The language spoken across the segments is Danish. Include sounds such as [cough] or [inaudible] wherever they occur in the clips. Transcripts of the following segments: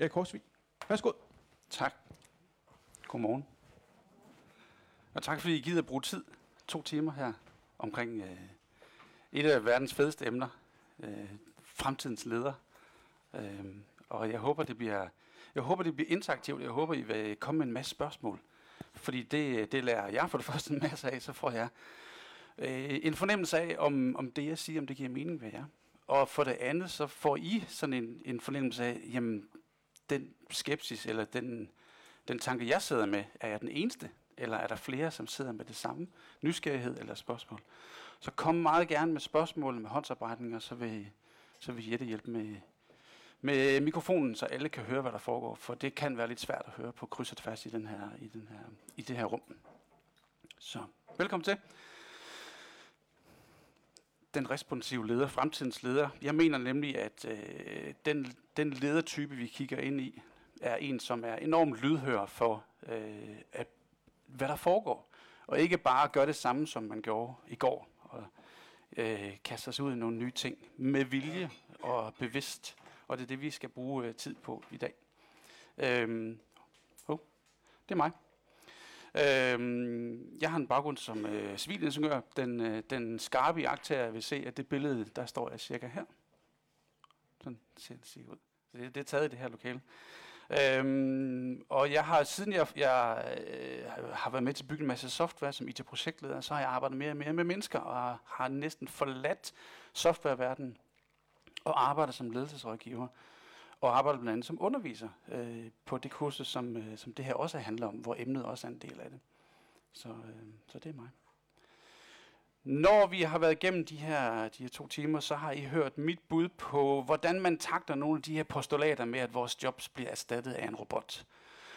Erik Korsvig. Værsgo. Tak. Godmorgen. Og tak fordi I gider at bruge tid, to timer her, omkring øh, et af verdens fedeste emner, øh, fremtidens leder. Øh, og jeg håber, det bliver, jeg håber, det bliver interaktivt. Jeg håber, I vil komme med en masse spørgsmål. Fordi det, det lærer jeg for det første en masse af, så får jeg øh, en fornemmelse af, om, om det, jeg siger, om det giver mening ved jer. Og for det andet, så får I sådan en, en fornemmelse af, jamen, den skepsis, eller den, den tanke, jeg sidder med, er jeg den eneste? Eller er der flere, som sidder med det samme nysgerrighed eller spørgsmål? Så kom meget gerne med spørgsmål, med håndsopretninger, så vil, så vil Jette hjælpe med, med mikrofonen, så alle kan høre, hvad der foregår. For det kan være lidt svært at høre på kryds og tværs i, den her, i, den her, i det her rum. Så velkommen til. Den responsive leder, fremtidens leder. Jeg mener nemlig, at øh, den, den ledertype, vi kigger ind i, er en, som er enormt lydhør for, øh, at, hvad der foregår. Og ikke bare gøre det samme, som man gjorde i går, og øh, kaste sig ud i nogle nye ting med vilje og bevidst. Og det er det, vi skal bruge øh, tid på i dag. Øhm, oh, det er mig. Øhm, jeg har en baggrund som øh, civilingeniør. Den, øh, den skarpe iagtager vil se, at det billede, der står jeg cirka her. Sådan ser det ud. Så det, det er taget i det her lokale. Øhm, og jeg har, siden jeg, jeg øh, har været med til at bygge en masse software som IT-projektleder, så har jeg arbejdet mere og mere med mennesker, og har næsten forladt softwareverdenen og arbejder som ledelsesrådgiver og arbejder blandt andet som underviser øh, på det kursus, som, øh, som det her også handler om, hvor emnet også er en del af det. Så, øh, så det er mig. Når vi har været igennem de her, de her to timer, så har I hørt mit bud på, hvordan man takler nogle af de her postulater med, at vores jobs bliver erstattet af en robot.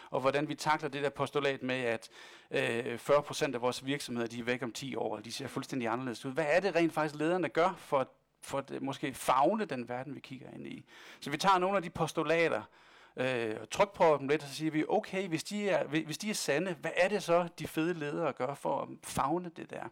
Og hvordan vi takler det der postulat med, at øh, 40% af vores virksomheder de er væk om 10 år, og de ser fuldstændig anderledes ud. Hvad er det rent faktisk lederne gør for at for at måske fagne den verden, vi kigger ind i. Så vi tager nogle af de postulater, øh, tryk på dem lidt, og så siger vi, okay, hvis de, er, hvis de er sande, hvad er det så, de fede ledere gør for at fagne det der?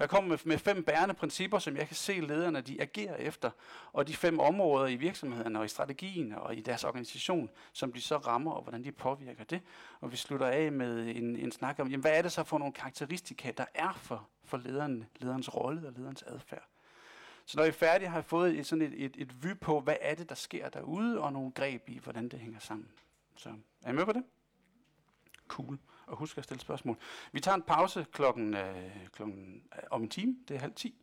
Og jeg kommer med, fem bærende principper, som jeg kan se lederne, de agerer efter, og de fem områder i virksomheden og i strategien og i deres organisation, som de så rammer, og hvordan de påvirker det. Og vi slutter af med en, en snak om, jamen, hvad er det så for nogle karakteristika, der er for, for lederen, lederens rolle og lederens adfærd. Så når I er færdige, har jeg fået et, sådan et, et, et vy på, hvad er det, der sker derude, og nogle greb i, hvordan det hænger sammen. Så er I med på det? Cool. Og husk at stille spørgsmål. Vi tager en pause klokken, øh, klokken øh, om en time. Det er halv ti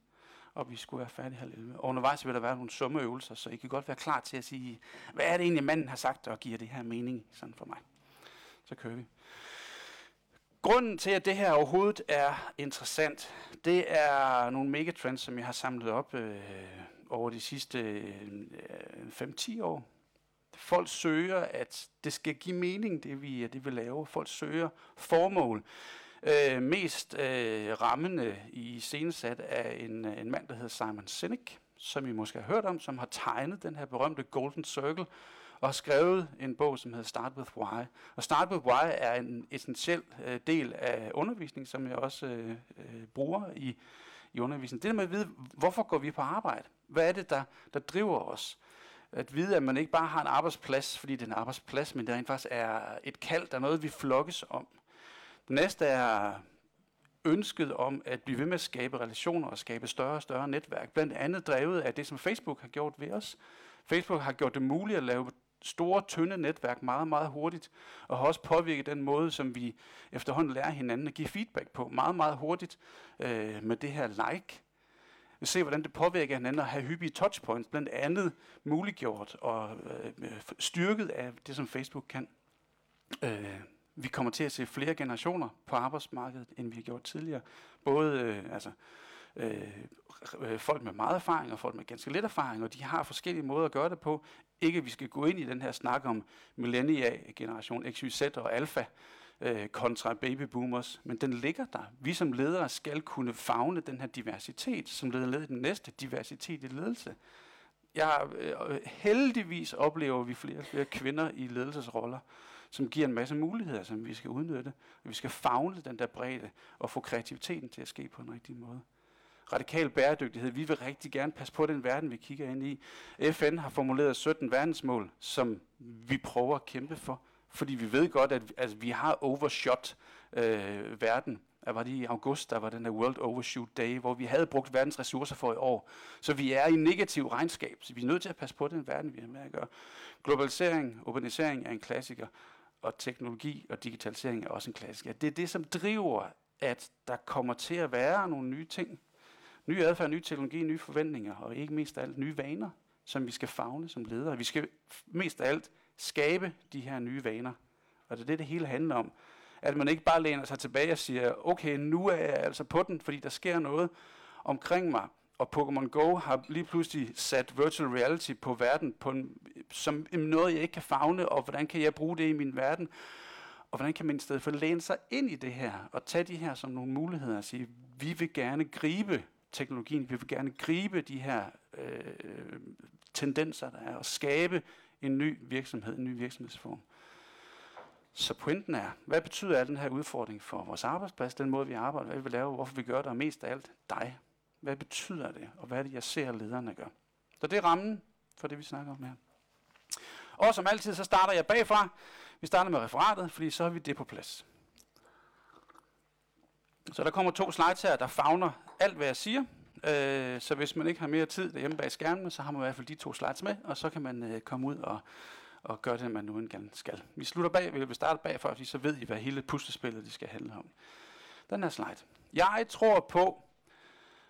og vi skulle være færdige halv 11. Og undervejs vil der være nogle summeøvelser, så I kan godt være klar til at sige, hvad er det egentlig, manden har sagt, og giver det her mening sådan for mig. Så kører vi. Grunden til, at det her overhovedet er interessant, det er nogle megatrends, som jeg har samlet op øh, over de sidste øh, 5-10 år. Folk søger, at det skal give mening, det vi, øh, det vi laver. Folk søger formål. Øh, mest øh, rammende i scenesat af en, øh, en mand, der hedder Simon Sinek, som I måske har hørt om, som har tegnet den her berømte Golden Circle, og har skrevet en bog, som hedder Start With Why. Og Start With Why er en essentiel øh, del af undervisning, som jeg også øh, øh, bruger i, i undervisningen. Det der med at vide, hvorfor går vi på arbejde? Hvad er det, der, der driver os? At vide, at man ikke bare har en arbejdsplads, fordi det er en arbejdsplads, men det rent faktisk er et kald, der er noget, vi flokkes om. Det næste er ønsket om at blive ved med at skabe relationer og skabe større og større netværk. Blandt andet drevet af det, som Facebook har gjort ved os. Facebook har gjort det muligt at lave store, tynde netværk meget, meget hurtigt, og har også påvirket den måde, som vi efterhånden lærer hinanden at give feedback på meget, meget hurtigt øh, med det her like. Vi ser, hvordan det påvirker hinanden at have hyppige touchpoints, blandt andet muliggjort og øh, øh, styrket af det, som Facebook kan. Øh, vi kommer til at se flere generationer på arbejdsmarkedet, end vi har gjort tidligere. Både øh, altså, øh, øh, folk med meget erfaring og folk med ganske lidt erfaring, og de har forskellige måder at gøre det på. Ikke at vi skal gå ind i den her snak om millennia-generation, XYZ og alfa øh, kontra babyboomers, men den ligger der. Vi som ledere skal kunne fagne den her diversitet, som leder led i den næste diversitet i ledelse. Jeg, øh, heldigvis oplever vi flere og flere kvinder i ledelsesroller, som giver en masse muligheder, som vi skal udnytte. Vi skal fagne den der bredde og få kreativiteten til at ske på en rigtig måde. radikal bæredygtighed. Vi vil rigtig gerne passe på den verden, vi kigger ind i. FN har formuleret 17 verdensmål, som vi prøver at kæmpe for, fordi vi ved godt, at, at vi har overshot øh, verden. Der var det i august, der var den der World Overshoot Day, hvor vi havde brugt verdens ressourcer for i år. Så vi er i negativ regnskab, så vi er nødt til at passe på den verden, vi har med at gøre. Globalisering, urbanisering er en klassiker, og teknologi og digitalisering er også en klassiker. Det er det, som driver, at der kommer til at være nogle nye ting. Ny adfærd, ny teknologi, nye forventninger, og ikke mindst af alt nye vaner, som vi skal fagne som ledere. Vi skal mest af alt skabe de her nye vaner. Og det er det, det hele handler om. At man ikke bare læner sig tilbage og siger, okay, nu er jeg altså på den, fordi der sker noget omkring mig. Og Pokémon Go har lige pludselig sat virtual reality på verden på en, som noget, jeg ikke kan fagne, og hvordan kan jeg bruge det i min verden? Og hvordan kan man i stedet for læne sig ind i det her, og tage de her som nogle muligheder og sige, vi vil gerne gribe teknologien, vi vil gerne gribe de her øh, tendenser, der er, og skabe en ny virksomhed, en ny virksomhedsform. Så pointen er, hvad betyder al den her udfordring for vores arbejdsplads, den måde vi arbejder, hvad vi laver, hvorfor vi gør det, og mest af alt dig. Hvad betyder det, og hvad er det, jeg ser lederne gør? Så det er rammen for det, vi snakker om her. Og som altid, så starter jeg bagfra. Vi starter med referatet, fordi så har vi det på plads. Så der kommer to slides her, der fagner alt, hvad jeg siger. Øh, så hvis man ikke har mere tid derhjemme bag skærmen, så har man i hvert fald de to slides med, og så kan man øh, komme ud og, og gøre det, man nu engang skal. Vi slutter bag, vi vil starte bagfra, fordi så ved I, hvad hele puslespillet det skal handle om. Den her slide. Jeg tror på,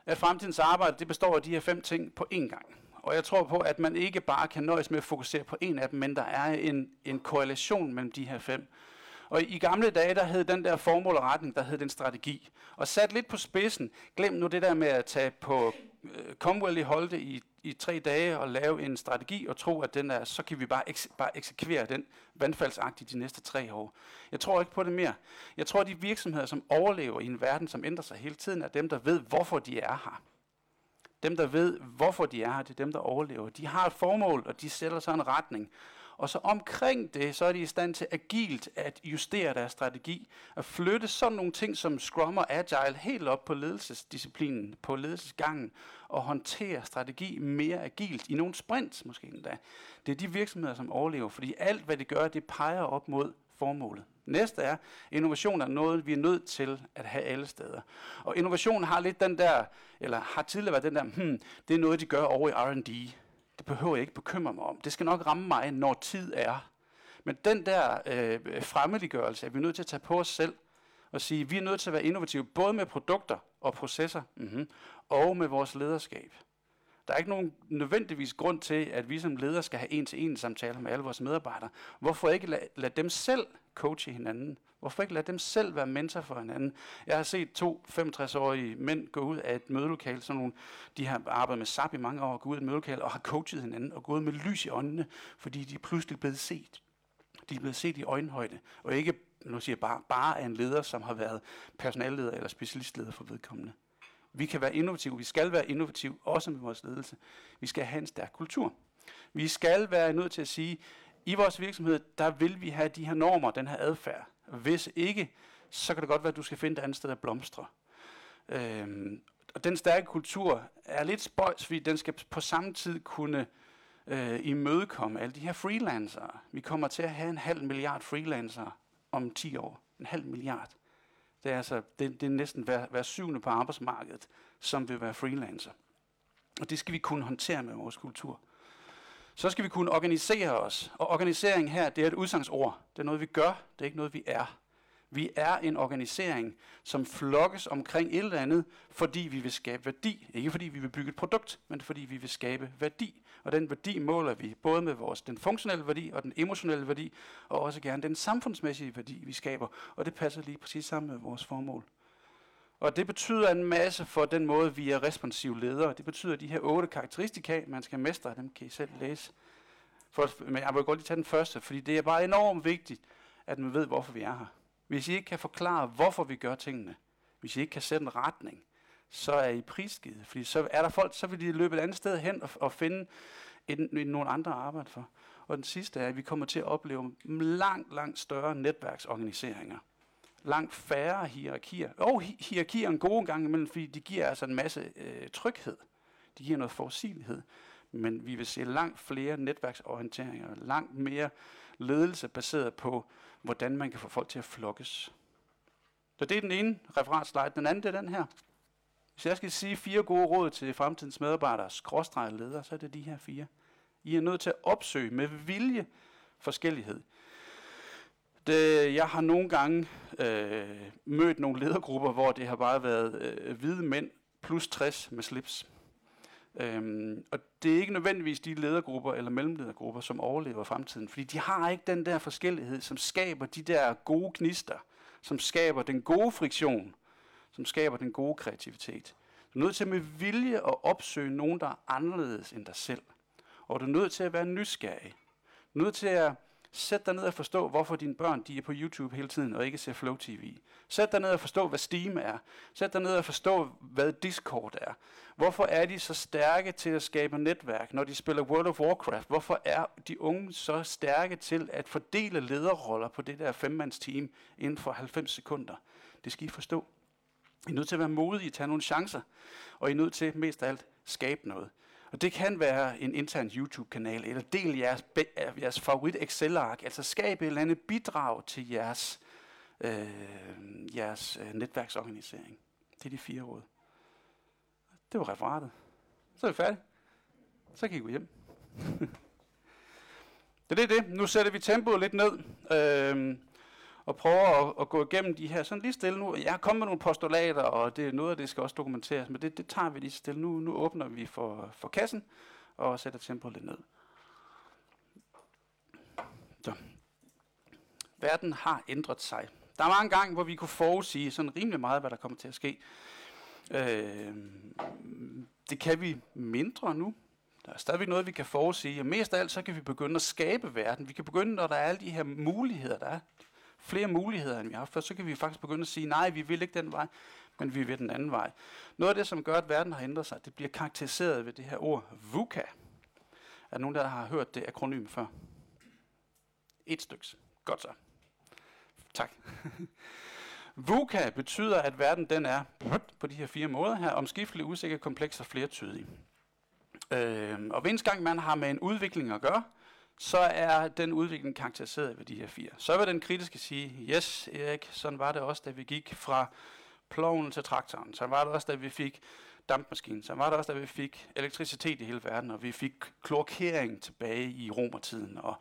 at fremtidens arbejde det består af de her fem ting på én gang. Og jeg tror på, at man ikke bare kan nøjes med at fokusere på en af dem, men der er en, en korrelation mellem de her fem. Og i gamle dage, der hed den der formål og retning, der hed den strategi. Og sat lidt på spidsen, glem nu det der med at tage på uh, Commonwealth i Holte i, i tre dage og lave en strategi og tro, at den er, så kan vi bare, eks, bare eksekvere den vandfaldsagtigt de næste tre år. Jeg tror ikke på det mere. Jeg tror, at de virksomheder, som overlever i en verden, som ændrer sig hele tiden, er dem, der ved, hvorfor de er her. Dem, der ved, hvorfor de er her, det er dem, der overlever. De har et formål, og de sætter sig en retning. Og så omkring det, så er de i stand til agilt at justere deres strategi, at flytte sådan nogle ting som Scrum og Agile helt op på ledelsesdisciplinen, på ledelsesgangen, og håndtere strategi mere agilt, i nogle sprints måske endda. Det er de virksomheder, som overlever, fordi alt hvad det gør, det peger op mod formålet. Næste er, innovation er noget, vi er nødt til at have alle steder. Og innovation har lidt den der, eller har tidligere været den der, hmm, det er noget, de gør over i R&D. Det behøver jeg ikke bekymre mig om. Det skal nok ramme mig, når tid er. Men den der øh, fremmeliggørelse er vi nødt til at tage på os selv og sige, vi er nødt til at være innovative, både med produkter og processer, mm-hmm, og med vores lederskab. Der er ikke nogen nødvendigvis grund til, at vi som ledere skal have en-til-en samtaler med alle vores medarbejdere. Hvorfor ikke lade, lade dem selv coache hinanden? Hvorfor ikke lade dem selv være mentor for hinanden? Jeg har set to 65-årige mænd gå ud af et mødelokale, sådan nogle, de har arbejdet med SAP i mange år, gå ud af et mødelokale og har coachet hinanden og gået med lys i øjnene, fordi de er pludselig blevet set. De er blevet set i øjenhøjde, og ikke nu siger jeg bare, bare af en leder, som har været personalleder eller specialistleder for vedkommende. Vi kan være innovative, vi skal være innovative, også med vores ledelse. Vi skal have en stærk kultur. Vi skal være nødt til at sige, i vores virksomhed, der vil vi have de her normer, den her adfærd. Hvis ikke, så kan det godt være, at du skal finde et andet sted at blomstre. Øhm, og den stærke kultur er lidt spøjs, fordi den skal på samme tid kunne øh, imødekomme alle de her freelancere. Vi kommer til at have en halv milliard freelancere om 10 år. En halv milliard. Det er, altså, det, det er næsten hver, hver syvende på arbejdsmarkedet, som vil være freelancer. Og det skal vi kunne håndtere med vores kultur. Så skal vi kunne organisere os. Og organisering her, det er et udsangsord. Det er noget, vi gør. Det er ikke noget, vi er. Vi er en organisering, som flokkes omkring et eller andet, fordi vi vil skabe værdi. Ikke fordi vi vil bygge et produkt, men fordi vi vil skabe værdi. Og den værdi måler vi både med vores, den funktionelle værdi og den emotionelle værdi, og også gerne den samfundsmæssige værdi, vi skaber. Og det passer lige præcis sammen med vores formål. Og det betyder en masse for den måde, vi er responsive ledere. Det betyder de her otte karakteristika, man skal mestre, dem kan I selv læse. For, men jeg vil godt lige tage den første, fordi det er bare enormt vigtigt, at man ved, hvorfor vi er her. Hvis I ikke kan forklare, hvorfor vi gør tingene, hvis I ikke kan sætte en retning, så er I prisgivet. Fordi så er der folk, så vil de løbe et andet sted hen og, og finde en, en, nogle andre at arbejde for. Og den sidste er, at vi kommer til at opleve langt, langt større netværksorganiseringer. langt færre hierarkier. Og hi- hierarkier en god gang imellem, fordi de giver altså en masse øh, tryghed. De giver noget forudsigelighed. Men vi vil se langt flere netværksorienteringer, langt mere ledelse baseret på, hvordan man kan få folk til at flokkes. Så det er den ene referatslide. Den anden det er den her. Hvis jeg skal sige fire gode råd til fremtidens medarbejdere, skråstreget ledere, så er det de her fire. I er nødt til at opsøge med vilje forskellighed. Det, jeg har nogle gange øh, mødt nogle ledergrupper, hvor det har bare været øh, hvide mænd plus 60 med slips. Øhm, og det er ikke nødvendigvis de ledergrupper eller mellemledergrupper, som overlever fremtiden, fordi de har ikke den der forskellighed, som skaber de der gode knister, som skaber den gode friktion, som skaber den gode kreativitet. Du er nødt til med vilje at opsøge nogen, der er anderledes end dig selv. Og du er nødt til at være nysgerrig. Du er nødt til at Sæt dig ned og forstå, hvorfor dine børn de er på YouTube hele tiden og ikke ser Flow TV. Sæt dig ned og forstå, hvad Steam er. Sæt dig ned og forstå, hvad Discord er. Hvorfor er de så stærke til at skabe netværk, når de spiller World of Warcraft? Hvorfor er de unge så stærke til at fordele lederroller på det der femmandsteam inden for 90 sekunder? Det skal I forstå. I er nødt til at være modige, tage nogle chancer, og I er nødt til mest af alt skabe noget. Og det kan være en intern YouTube-kanal, eller del jeres, jeres favorit Excel-ark, altså skabe et eller andet bidrag til jeres, øh, jeres øh, netværksorganisering. Det er de fire råd. Det var referatet. Så er vi færdige. Så kan I gå hjem. [laughs] det er det. Nu sætter vi tempoet lidt ned. Øh, og prøver at, at gå igennem de her sådan lige stille nu. Jeg har kommet med nogle postulater, og det er noget af det skal også dokumenteres, men det, det tager vi lige stille. Nu, nu åbner vi for, for kassen og sætter tempoet lidt ned. Så. Verden har ændret sig. Der var en gang, hvor vi kunne forudsige sådan rimelig meget, hvad der kommer til at ske. Øh, det kan vi mindre nu. Der er stadigvæk noget, vi kan forudsige. Og mest af alt, så kan vi begynde at skabe verden. Vi kan begynde, når der er alle de her muligheder, der er flere muligheder, end vi har haft før, så kan vi faktisk begynde at sige, nej, vi vil ikke den vej, men vi vil den anden vej. Noget af det, som gør, at verden har ændret sig, det bliver karakteriseret ved det her ord VUCA. Er der nogen, der har hørt det akronym før? Et stykke. Godt så. Tak. [laughs] VUCA betyder, at verden den er på de her fire måder her, omskiftelig, usikker, kompleks og flertydig. Øh, og hver gang man har med en udvikling at gøre, så er den udvikling karakteriseret ved de her fire. Så vil den kritiske sige, yes Erik, sådan var det også, da vi gik fra ploven til traktoren. Så var det også, da vi fik dampmaskinen. Så var det også, da vi fik elektricitet i hele verden, og vi fik klorkering tilbage i romertiden, og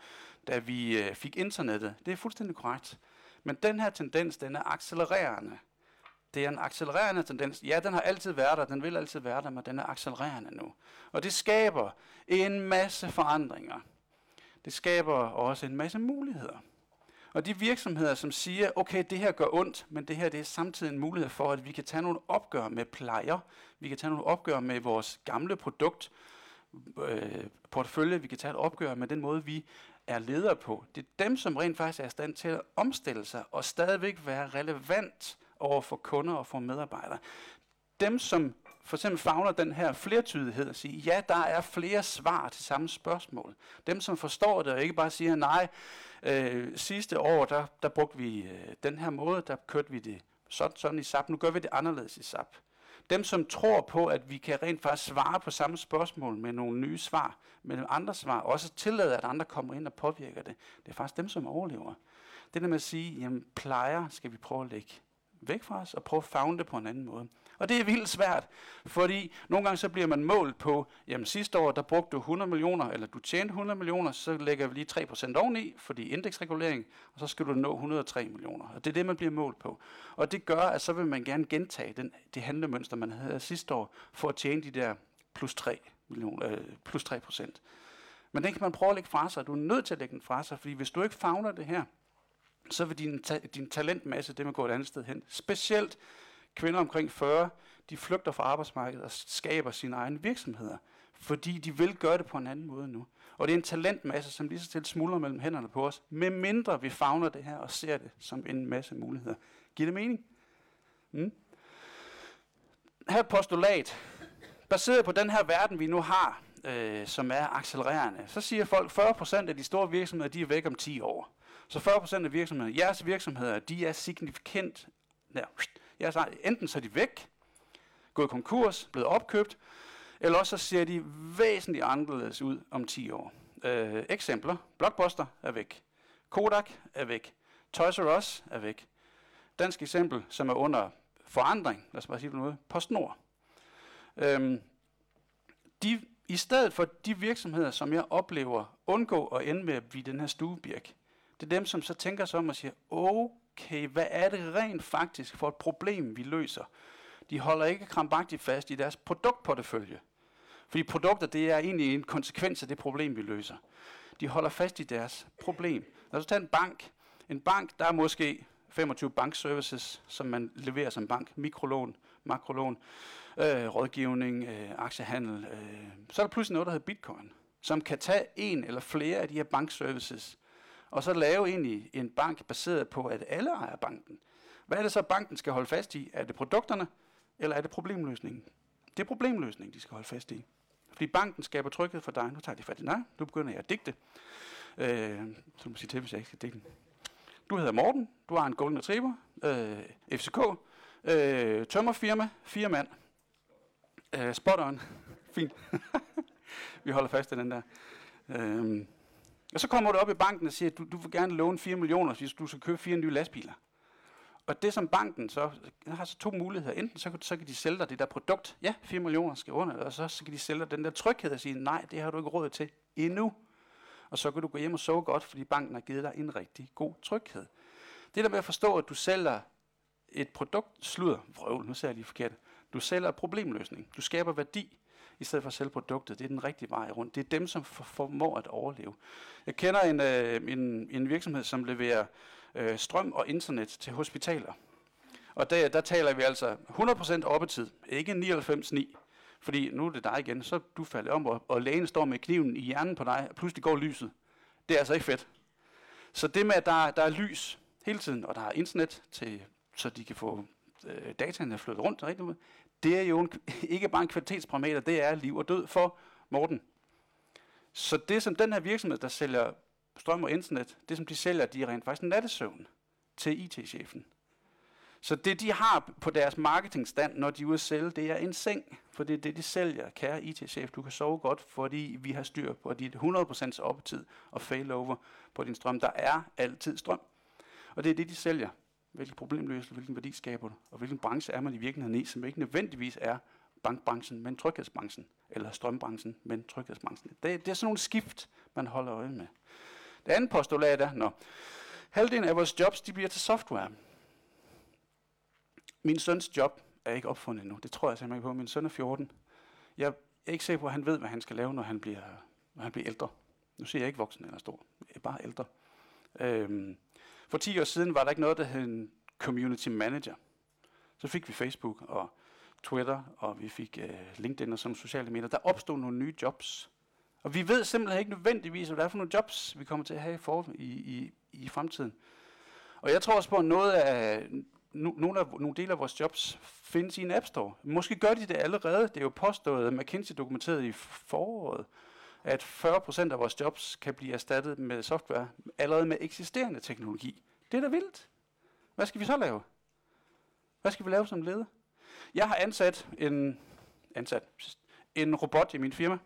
da vi øh, fik internettet. Det er fuldstændig korrekt. Men den her tendens, den er accelererende. Det er en accelererende tendens. Ja, den har altid været der, den vil altid være der, men den er accelererende nu. Og det skaber en masse forandringer det skaber også en masse muligheder. Og de virksomheder, som siger, okay, det her gør ondt, men det her det er samtidig en mulighed for, at vi kan tage nogle opgør med plejer, vi kan tage nogle opgør med vores gamle produkt, øh, portefølje, vi kan tage et opgør med den måde, vi er ledere på. Det er dem, som rent faktisk er i stand til at omstille sig og stadigvæk være relevant over for kunder og for medarbejdere. Dem, som for eksempel fagner den her flertydighed og sige, ja, der er flere svar til samme spørgsmål. Dem, som forstår det og ikke bare siger, nej, øh, sidste år, der, der brugte vi øh, den her måde, der kørte vi det sådan, sådan i SAP, nu gør vi det anderledes i SAP. Dem, som tror på, at vi kan rent faktisk svare på samme spørgsmål med nogle nye svar, med nogle andre svar, og også tillade, at andre kommer ind og påvirker det, det er faktisk dem, som overlever. Det der med at sige, jamen plejer skal vi prøve at lægge væk fra os, og prøve at fagne det på en anden måde. Og det er vildt svært, fordi nogle gange så bliver man målt på, jamen sidste år, der brugte du 100 millioner, eller du tjente 100 millioner, så lægger vi lige 3% oveni, fordi indeksregulering, og så skal du nå 103 millioner. Og det er det, man bliver målt på. Og det gør, at så vil man gerne gentage den, det handlemønster, man havde sidste år, for at tjene de der plus 3, millioner, øh, plus 3 procent. Men den kan man prøve at lægge fra sig. Du er nødt til at lægge den fra sig, fordi hvis du ikke fagner det her, så vil din, ta- din talentmasse, det man går et andet sted hen. Specielt kvinder omkring 40, de flygter fra arbejdsmarkedet og skaber sine egne virksomheder, fordi de vil gøre det på en anden måde nu. Og det er en talentmasse, som lige så stille smuldrer mellem hænderne på os, med mindre vi fagner det her og ser det som en masse muligheder. Giver det mening? Mm? Her postulat. Baseret på den her verden, vi nu har, øh, som er accelererende, så siger folk, 40% af de store virksomheder, de er væk om 10 år. Så 40% af virksomhederne, jeres virksomheder, de er signifikant, ja, så enten så er de væk, gået konkurs, blevet opkøbt, eller også så ser de væsentligt anderledes ud om 10 år. Øh, eksempler. Blockbuster er væk. Kodak er væk. Toys R Us er væk. Dansk eksempel, som er under forandring, lad os bare sige noget, PostNord. Øhm, de, I stedet for de virksomheder, som jeg oplever undgå at ende med at blive den her stuebirk, det er dem, som så tænker sig om og siger, åh, okay, hvad er det rent faktisk for et problem, vi løser? De holder ikke krampagtigt fast i deres produktportefølje. Fordi produkter, det er egentlig en konsekvens af det problem, vi løser. De holder fast i deres problem. Lad os tage en bank. En bank, der er måske 25 bankservices, som man leverer som bank. Mikrolån, makrolån, øh, rådgivning, øh, aktiehandel. Øh. Så er der pludselig noget, der hedder bitcoin, som kan tage en eller flere af de her bankservices, og så lave egentlig en bank baseret på, at alle ejer banken. Hvad er det så, banken skal holde fast i? Er det produkterne, eller er det problemløsningen? Det er problemløsningen, de skal holde fast i. Fordi banken skaber tryghed for dig. Nu tager de fat i dig. Nu begynder jeg at digte. Øh, så må sige til, hvis jeg ikke skal digte. Du hedder Morten. Du har en Golden Retriever. Øh, FCK. Øh, tømmerfirma. Fire mand. Øh, spot on. [laughs] Fint. Vi holder fast i den der. Øh, og så kommer du op i banken og siger, at du, du vil gerne låne 4 millioner, hvis du skal købe fire nye lastbiler. Og det som banken så har så to muligheder. Enten så, så kan de sælge dig det der produkt, ja, 4 millioner skal under, og så, så kan de sælge dig den der tryghed og sige, nej, det har du ikke råd til endnu. Og så kan du gå hjem og sove godt, fordi banken har givet dig en rigtig god tryghed. Det der med at forstå, at du sælger et produkt, sludder, vrøvl, nu ser jeg lige forkert, du sælger problemløsning. Du skaber værdi, i stedet for at sælge produktet. Det er den rigtige vej rundt. Det er dem, som formår at overleve. Jeg kender en, øh, en, en virksomhed, som leverer øh, strøm og internet til hospitaler. Og der, der taler vi altså 100% oppetid, ikke 99,9. Fordi nu er det dig igen, så du falder om, og, og lægen står med kniven i hjernen på dig, og pludselig går lyset. Det er altså ikke fedt. Så det med, at der, der er lys hele tiden, og der er internet, til, så de kan få øh, dataene flyttet rundt rigtig det er jo en, [laughs] ikke bare en kvalitetsparameter, det er liv og død for Morten. Så det som den her virksomhed, der sælger strøm og internet, det som de sælger, de er rent faktisk nattesøvn til IT-chefen. Så det de har på deres marketingstand, når de er ude at sælge, det er en seng. For det er det, de sælger. Kære IT-chef, du kan sove godt, fordi vi har styr på dit 100% oppetid og failover på din strøm. Der er altid strøm. Og det er det, de sælger. Hvilket problem løser hvilken værdi skaber du, og hvilken branche er man i virkeligheden i, som ikke nødvendigvis er bankbranchen, men tryghedsbranchen, eller strømbranchen, men tryghedsbranchen. Det, det er sådan nogle skift, man holder øje med. Det andet postulat er, når halvdelen af vores jobs, de bliver til software. Min søns job er ikke opfundet endnu. Det tror jeg simpelthen på. Min søn er 14. Jeg er ikke sikker på, at han ved, hvad han skal lave, når han bliver, når han bliver ældre. Nu siger jeg ikke voksen eller stor. Jeg er bare ældre. Øhm, for 10 år siden var der ikke noget, der hed en community manager. Så fik vi Facebook og Twitter, og vi fik øh, LinkedIn og sådan sociale medier. Der opstod nogle nye jobs. Og vi ved simpelthen ikke nødvendigvis, hvad det er for nogle jobs, vi kommer til at have for, i, i, i fremtiden. Og jeg tror også på, at noget af, no, nogle, af, nogle dele af vores jobs findes i en App Store. Måske gør de det allerede. Det er jo påstået, at McKinsey dokumenterede i foråret, at 40% af vores jobs kan blive erstattet med software allerede med eksisterende teknologi. Det er da vildt. Hvad skal vi så lave? Hvad skal vi lave som leder? Jeg har ansat en, ansat en robot i min firma.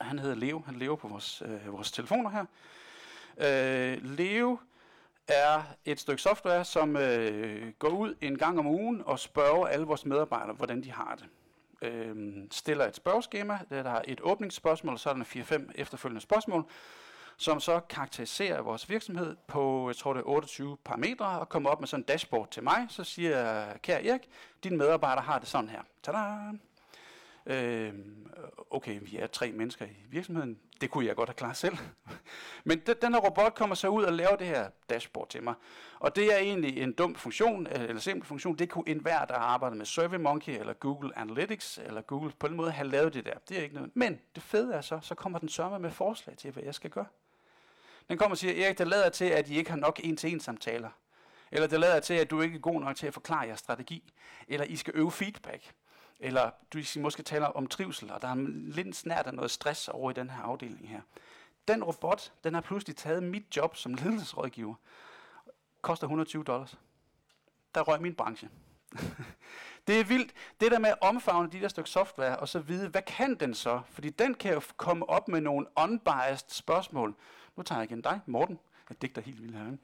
Han hedder Leo. Han lever på vores, øh, vores telefoner her. Øh, Leo er et stykke software, som øh, går ud en gang om ugen og spørger alle vores medarbejdere, hvordan de har det øh, stiller et spørgeskema, der er et åbningsspørgsmål, og så er der 4-5 efterfølgende spørgsmål, som så karakteriserer vores virksomhed på, jeg tror det er 28 parametre, og kommer op med sådan en dashboard til mig. Så siger jeg, kære Erik, din medarbejder har det sådan her. Tada! Øh, okay, vi er tre mennesker i virksomheden. Det kunne jeg godt have klaret selv. [laughs] Men den her robot kommer så ud og laver det her dashboard til mig. Og det er egentlig en dum funktion, øh, eller simpel funktion. Det kunne enhver, der har arbejdet med SurveyMonkey, eller Google Analytics, eller Google på den måde have lavet det der. Det er ikke noget. Men det fede er så, så kommer den sørme med forslag til, hvad jeg skal gøre. Den kommer og siger, Erik, det lader til, at I ikke har nok en-til-en samtaler. Eller det lader til, at du ikke er god nok til at forklare jeres strategi. Eller I skal øve feedback. Eller du måske taler om trivsel, og der er lidt snært af noget stress over i den her afdeling her. Den robot, den har pludselig taget mit job som ledelsesrådgiver. Koster 120 dollars. Der røg min branche. [laughs] det er vildt. Det der med at omfavne de der stykke software, og så vide, hvad kan den så? Fordi den kan jo komme op med nogle unbiased spørgsmål. Nu tager jeg igen dig, Morten. Jeg digter helt vildt her.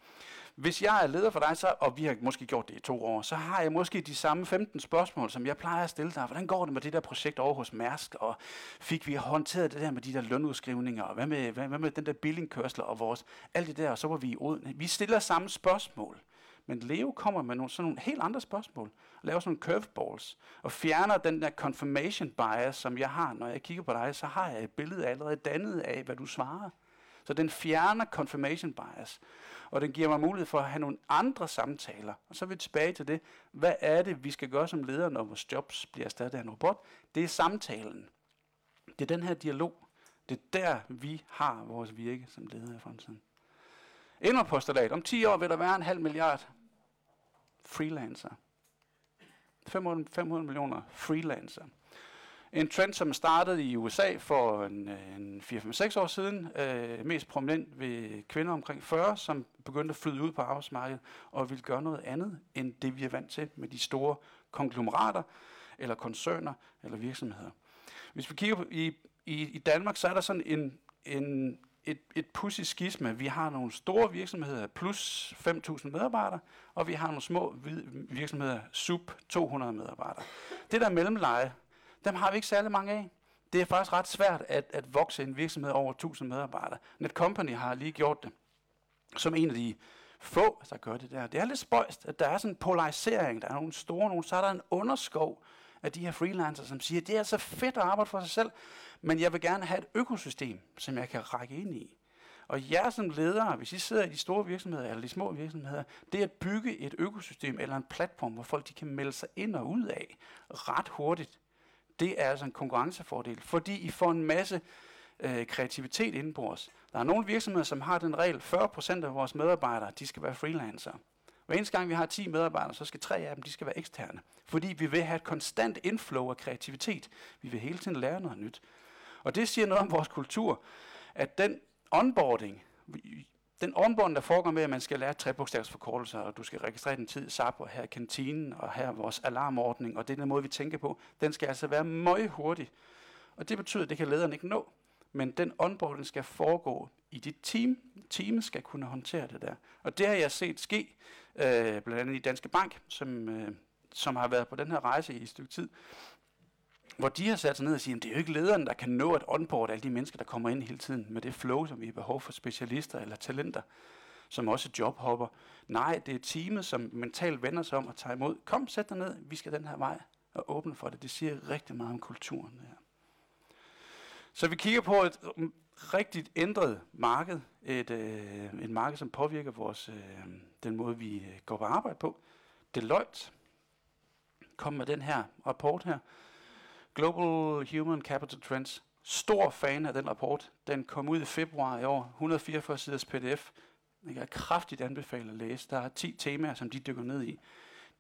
Hvis jeg er leder for dig, så, og vi har måske gjort det i to år, så har jeg måske de samme 15 spørgsmål, som jeg plejer at stille dig. Hvordan går det med det der projekt over hos Mærsk? Og fik vi håndteret det der med de der lønudskrivninger? Og hvad med, hvad, hvad med den der billingkørsel og vores? Alt det der, og så var vi i uden. Vi stiller samme spørgsmål. Men Leo kommer med nogle, sådan nogle helt andre spørgsmål, og laver sådan nogle curveballs, og fjerner den der confirmation bias, som jeg har, når jeg kigger på dig, så har jeg et billede allerede dannet af, hvad du svarer. Så den fjerner confirmation bias, og den giver mig mulighed for at have nogle andre samtaler. Og så er vi tilbage til det. Hvad er det, vi skal gøre som ledere, når vores jobs bliver erstattet af en robot? Det er samtalen. Det er den her dialog. Det er der, vi har vores virke som ledere i fremtiden. Endnu postulat. Om 10 år vil der være en halv milliard freelancer. 500, 500 millioner freelancer. En trend, som startede i USA for en, øh, en 4-5-6 år siden, øh, mest prominent ved kvinder omkring 40, som begyndte at flyde ud på arbejdsmarkedet og ville gøre noget andet, end det vi er vant til med de store konglomerater, eller koncerner, eller virksomheder. Hvis vi kigger på i, i, i Danmark, så er der sådan en, en, et, et pussy skisma. Vi har nogle store virksomheder, plus 5.000 medarbejdere, og vi har nogle små virksomheder, sub 200 medarbejdere. Det der mellemleje, dem har vi ikke særlig mange af. Det er faktisk ret svært at, at vokse en virksomhed over 1000 medarbejdere. Netcompany har lige gjort det som en af de få, der gør det der. Det er lidt spøjst, at der er sådan en polarisering. Der er nogle store, nogle, så er der en underskov af de her freelancere, som siger, det er så fedt at arbejde for sig selv, men jeg vil gerne have et økosystem, som jeg kan række ind i. Og jer som ledere, hvis I sidder i de store virksomheder eller de små virksomheder, det er at bygge et økosystem eller en platform, hvor folk de kan melde sig ind og ud af ret hurtigt det er altså en konkurrencefordel, fordi I får en masse øh, kreativitet indenbords. Der er nogle virksomheder, som har den regel, 40% af vores medarbejdere, de skal være freelancere. Hver eneste gang vi har 10 medarbejdere, så skal tre af dem, de skal være eksterne. Fordi vi vil have et konstant inflow af kreativitet. Vi vil hele tiden lære noget nyt. Og det siger noget om vores kultur, at den onboarding, den onboarding, der foregår med, at man skal lære trebogstavsforkortelser, og du skal registrere din tid, SAP, og her er kantinen, og her er vores alarmordning, og det er den måde, vi tænker på, den skal altså være meget hurtig. Og det betyder, at det kan lederen ikke nå. Men den onboarding skal foregå i dit team. Teamet skal kunne håndtere det der. Og det har jeg set ske, øh, blandt andet i Danske Bank, som, øh, som har været på den her rejse i et stykke tid, hvor de har sat sig ned og siger, at det er jo ikke lederen, der kan nå at onboard alle de mennesker, der kommer ind hele tiden med det flow, som vi har behov for specialister eller talenter, som også jobhopper. Nej, det er teamet, som mentalt vender sig om og tager imod. Kom, sæt dig ned, vi skal den her vej og åbne for det. Det siger rigtig meget om kulturen. Her. Så vi kigger på et mm, rigtigt ændret marked, et, øh, et marked, som påvirker vores, øh, den måde, vi øh, går på arbejde på. Deloitte kom med den her rapport her, Global Human Capital Trends. Stor fan af den rapport. Den kom ud i februar i år. 144 siders pdf. Jeg kan kraftigt anbefale at læse. Der er 10 temaer, som de dykker ned i.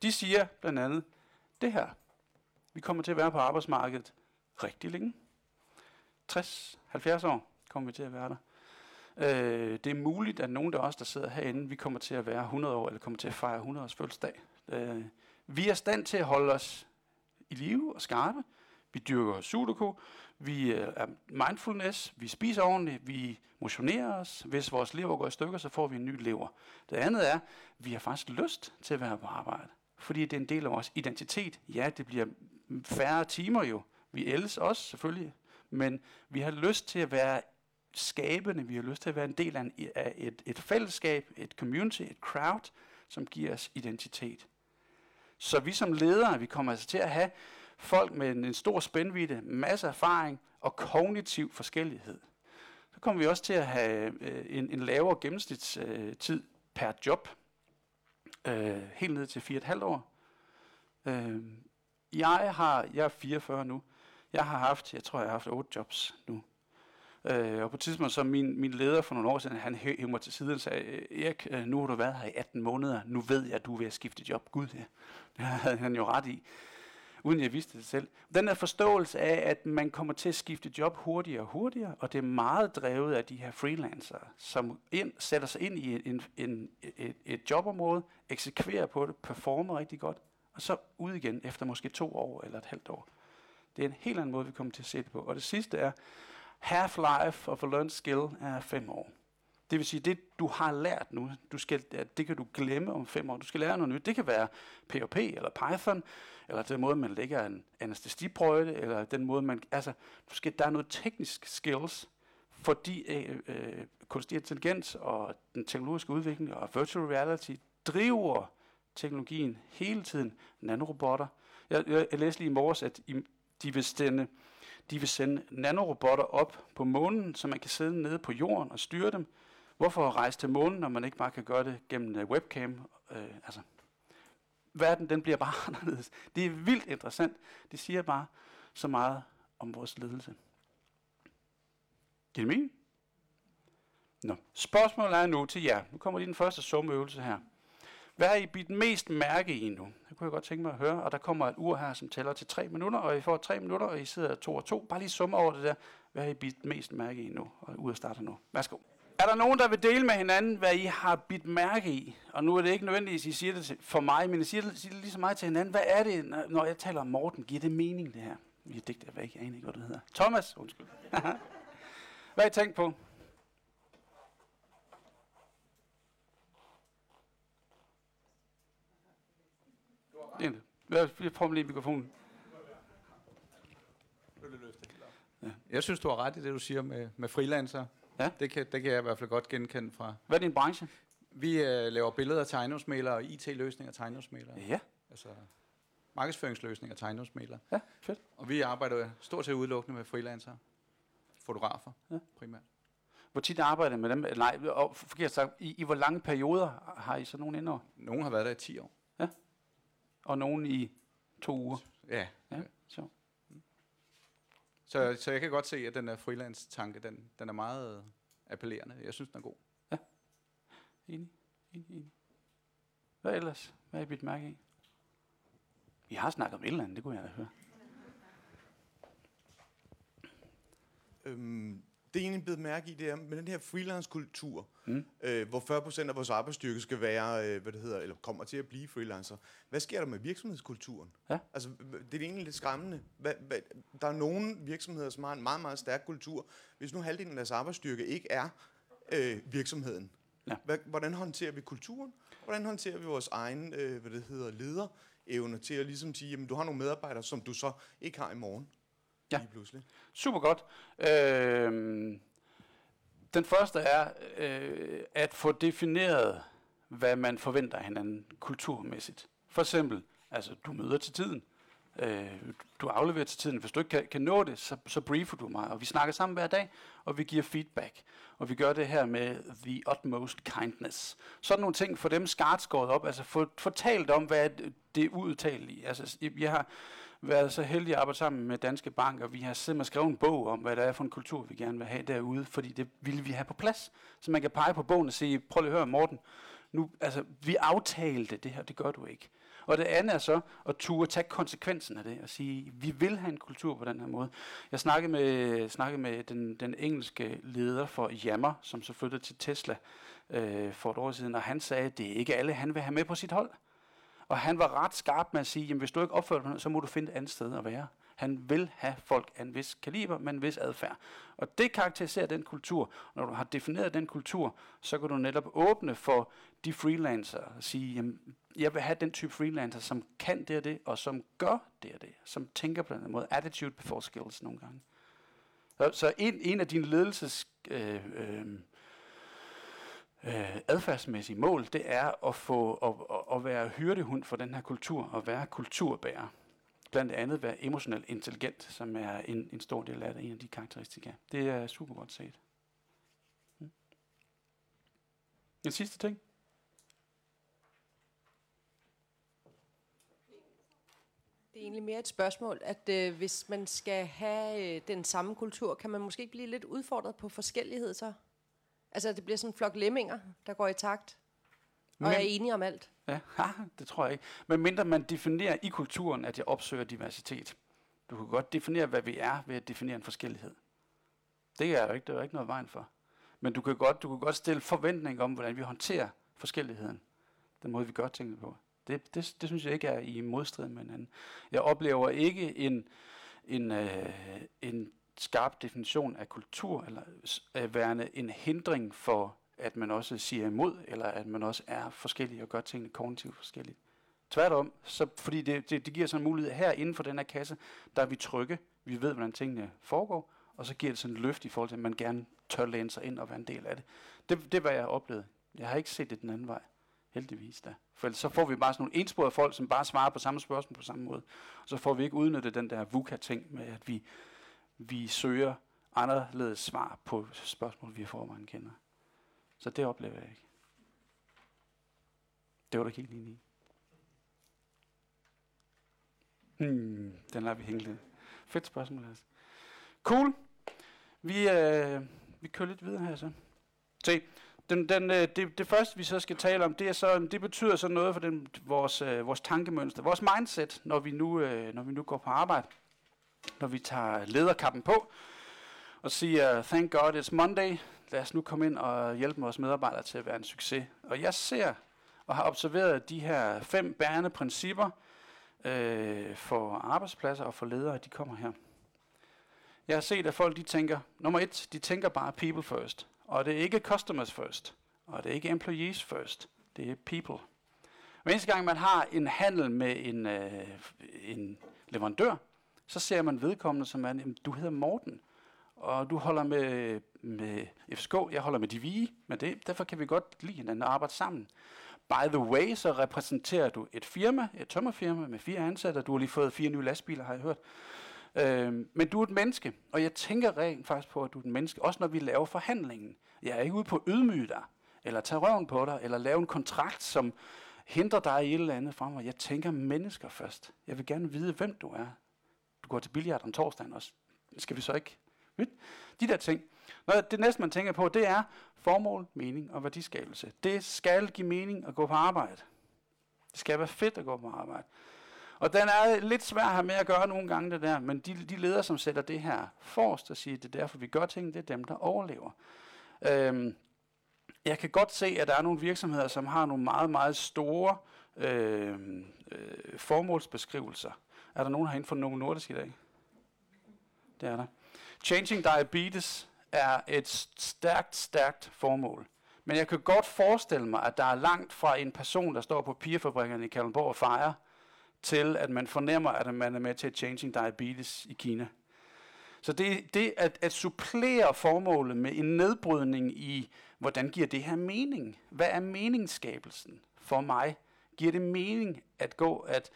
De siger blandt andet det her. Vi kommer til at være på arbejdsmarkedet rigtig længe. 60-70 år kommer vi til at være der. Øh, det er muligt, at nogen af os, der sidder herinde, vi kommer til at være 100 år, eller kommer til at fejre 100 års fødselsdag. Øh, vi er stand til at holde os i live og skarpe, vi dyrker sudoku, vi øh, er mindfulness, vi spiser ordentligt, vi motionerer os. Hvis vores lever går i stykker, så får vi en ny lever. Det andet er, vi har faktisk lyst til at være på arbejde, fordi det er en del af vores identitet. Ja, det bliver færre timer jo. Vi elsker os selvfølgelig, men vi har lyst til at være skabende, vi har lyst til at være en del af, en, af et, et fællesskab, et community, et crowd, som giver os identitet. Så vi som ledere, vi kommer altså til at have folk med en, en stor spændvidde, masser erfaring og kognitiv forskellighed. Så kommer vi også til at have øh, en, en lavere gennemsnitstid øh, per job, øh, helt ned til 4,5 år. Øh, jeg har, jeg er 44 nu, jeg har haft, jeg tror jeg har haft 8 jobs nu. Øh, og på et tidspunkt, så min, min leder for nogle år siden, han hævde mig til siden og sagde, Erik, øh, nu har du været her i 18 måneder, nu ved jeg, at du er ved at skifte job. Gud, ja. [laughs] Det havde han jo ret i uden jeg vidste det selv. Den der forståelse af, at man kommer til at skifte job hurtigere og hurtigere, og det er meget drevet af de her freelancere, som ind, sætter sig ind i en, en, et, et jobområde, eksekverer på det, performer rigtig godt, og så ud igen efter måske to år eller et halvt år. Det er en helt anden måde, vi kommer til at se det på. Og det sidste er, half-life of a learned skill er fem år. Det vil sige, det du har lært nu, du skal, det kan du glemme om fem år. Du skal lære noget nyt. Det kan være PHP eller Python, eller den måde, man lægger en anestesiprøjte, eller den måde, man... Altså, du skal, der er noget teknisk skills, fordi øh, øh, kunstig intelligens og den teknologiske udvikling og virtual reality driver teknologien hele tiden. Nanorobotter. Jeg, jeg, jeg læste lige i morges, at i, de vil sende de vil sende nanorobotter op på månen, så man kan sidde nede på jorden og styre dem. Hvorfor rejse til månen, når man ikke bare kan gøre det gennem øh, webcam? Øh, altså, verden den bliver bare [laughs] anderledes. Det er vildt interessant. Det siger bare så meget om vores ledelse. Giver det mening? Nå. Spørgsmålet er nu til jer. Nu kommer lige den første sumøvelse her. Hvad har I bidt mest mærke i nu? Det kunne jeg godt tænke mig at høre. Og der kommer et ur her, som tæller til tre minutter, og I får tre minutter, og I sidder to og to. Bare lige summe over det der. Hvad har I bidt mest mærke i nu? Og uret starter nu. Værsgo. Er der nogen, der vil dele med hinanden, hvad I har bidt mærke i? Og nu er det ikke nødvendigvis, at I siger det for mig, men I siger det, siger det lige så meget til hinanden. Hvad er det, når jeg taler om Morten? Giver det mening, det her? Vi er digter væk. Jeg aner ikke, hvad det hedder. Thomas, undskyld. [laughs] hvad har I tænkt på? Jeg prøver lige mikrofonen. Ja. Jeg synes, du har ret i det, du siger med, med freelancer. Ja. Det, kan, det kan jeg i hvert fald godt genkende fra... Hvad er din branche? Vi uh, laver billeder af tegnehusmalere og IT-løsninger af tegnehusmalere. Ja. Altså markedsføringsløsninger af tegnehusmalere. Ja, fedt. Og vi arbejder stort set udelukkende med freelancer. Fotografer ja. primært. Hvor tit arbejder I med dem? Nej, forkert sagt, i, i hvor lange perioder har I så nogen indover? Nogen har været der i 10 år. Ja. Og nogen i to uger? Ja. Ja, så. Så, så jeg kan godt se, at den der freelance-tanke, den, den er meget appellerende. Jeg synes, den er god. Ja. Enig. Enig, enig. Hvad ellers? Hvad har I bidt mærke i? Vi har snakket om et eller andet, det kunne jeg da høre. Øhm, det er egentlig blevet mærke i, det er med den her freelance-kultur, mm. øh, hvor 40% af vores arbejdsstyrke skal være, øh, hvad det hedder, eller kommer til at blive freelancer. Hvad sker der med virksomhedskulturen? Ja. Altså, det er egentlig lidt skræmmende. Hvad, hvad, der er nogle virksomheder, som har en meget, meget stærk kultur. Hvis nu halvdelen af deres arbejdsstyrke ikke er øh, virksomheden, ja. hvad, hvordan håndterer vi kulturen? Hvordan håndterer vi vores egen, øh, hvad det hedder, lederevne til at ligesom sige, jamen du har nogle medarbejdere, som du så ikke har i morgen? Ja, lige pludselig. super godt. Øh, den første er øh, at få defineret, hvad man forventer af hinanden kulturmæssigt. For eksempel, altså du møder til tiden, øh, du afleverer til tiden. Hvis du ikke kan, kan nå det, så, så briefer du mig, og vi snakker sammen hver dag, og vi giver feedback. Og vi gør det her med the utmost kindness. Sådan nogle ting, for dem skarpt skåret op, altså få, få talt om, hvad det er udtalelige. Altså, jeg har været så heldige at arbejde sammen med Danske Bank, og vi har simpelthen skrevet en bog om, hvad der er for en kultur, vi gerne vil have derude, fordi det ville vi have på plads. Så man kan pege på bogen og sige, prøv lige at høre Morten, nu, altså, vi aftalte det her, det gør du ikke. Og det andet er så at turde tage konsekvensen af det og sige, vi vil have en kultur på den her måde. Jeg snakkede med, snakkede med den, den engelske leder for Jammer, som så flyttede til Tesla øh, for et år siden, og han sagde, at det er ikke alle, han vil have med på sit hold. Og han var ret skarp med at sige, jamen hvis du ikke opfører dig, så må du finde et andet sted at være. Han vil have folk af en vis kaliber, men en vis adfærd. Og det karakteriserer den kultur. Når du har defineret den kultur, så kan du netop åbne for de freelancer og sige, jamen, jeg vil have den type freelancer, som kan det og det, og som gør det og det, som tænker på den måde. Attitude before skills nogle gange. Så, så en, en af dine ledelses øh, øh, øh, adfærdsmæssige mål, det er at få at, at være hyrdehund for den her kultur, og være kulturbærer. Blandt andet være emotionelt intelligent, som er en, en stor del af det, en af de karakteristika. Det er super godt set. Mm. En sidste ting. Det er egentlig mere et spørgsmål, at øh, hvis man skal have øh, den samme kultur, kan man måske blive lidt udfordret på forskellighed så? Altså, det bliver sådan en flok lemminger, der går i takt. Men, og er enige om alt. Ja, det tror jeg ikke. Men mindre man definerer i kulturen, at jeg opsøger diversitet. Du kan godt definere, hvad vi er, ved at definere en forskellighed. Det er jo ikke, det er ikke noget vejen for. Men du kan, godt, du kan godt stille forventning om, hvordan vi håndterer forskelligheden. Den måde, vi gør tingene på. Det, det, det synes jeg ikke er i modstrid med hinanden. Jeg oplever ikke en, en, øh, en skarp definition af kultur, eller øh, værende en hindring for, at man også siger imod, eller at man også er forskellig og gør tingene kognitivt forskelligt. Tværtom, så, fordi det, det, det giver sådan en mulighed her inden for den her kasse, der er vi trygge, vi ved, hvordan tingene foregår, og så giver det sådan en løft i forhold til, at man gerne tør læne sig ind og være en del af det. Det, det var jeg oplevet. Jeg har ikke set det den anden vej. Heldigvis da. For så får vi bare sådan nogle ensporede folk, som bare svarer på samme spørgsmål på samme måde. Og så får vi ikke udnyttet den der VUCA-ting med, at vi, vi søger anderledes svar på spørgsmål, vi får, man kender. Så det oplever jeg ikke. Det var du helt enig i. Hmm, den lader vi hænge lidt. Fedt spørgsmål, altså. Cool. Vi, øh, vi kører lidt videre her så. Se, den, den, øh, det, det første, vi så skal tale om, det, er så, det betyder så noget for den, vores, øh, vores tankemønster, vores mindset, når vi, nu, øh, når vi nu går på arbejde. Når vi tager lederkappen på og siger, thank God it's Monday, lad os nu komme ind og hjælpe vores medarbejdere til at være en succes. Og jeg ser og har observeret de her fem bærende principper øh, for arbejdspladser og for ledere, de kommer her. Jeg har set, at folk de tænker, nummer et, de tænker bare people first. Og det er ikke customers first. Og det er ikke employees first. Det er people. Hver eneste gang man har en handel med en, øh, en leverandør, så ser man vedkommende som man, du hedder Morten, og du holder med, med FSK, jeg holder med Divi, men det, derfor kan vi godt lide hinanden og arbejde sammen. By the way, så repræsenterer du et firma, et tømmerfirma med fire ansatte, du har lige fået fire nye lastbiler, har jeg hørt. Øh, men du er et menneske, og jeg tænker rent faktisk på, at du er et menneske, også når vi laver forhandlingen. Jeg er ikke ude på at ydmyge dig, eller tage røven på dig, eller lave en kontrakt, som hindrer dig i et eller andet frem. Jeg tænker mennesker først. Jeg vil gerne vide, hvem du er. Du går til billiard om torsdagen også. Skal vi så ikke? De der ting. Når det næste, man tænker på, det er formål, mening og værdiskabelse. Det skal give mening at gå på arbejde. Det skal være fedt at gå på arbejde. Og den er lidt svær at have med at gøre nogle gange, det der, men de, de ledere, som sætter det her forrest og siger, det er derfor, vi gør ting, det er dem, der overlever. Øhm, jeg kan godt se, at der er nogle virksomheder, som har nogle meget, meget store øh, øh, formålsbeskrivelser. Er der nogen herinde fra Novo Nordisk i dag? Det er der. Changing Diabetes er et stærkt, stærkt formål. Men jeg kan godt forestille mig, at der er langt fra en person, der står på pigerfabrikkerne i Kalundborg og fejrer, til at man fornemmer, at man er med til Changing Diabetes i Kina. Så det, det at, at supplere formålet med en nedbrydning i, hvordan giver det her mening? Hvad er meningsskabelsen for mig? Giver det mening at gå at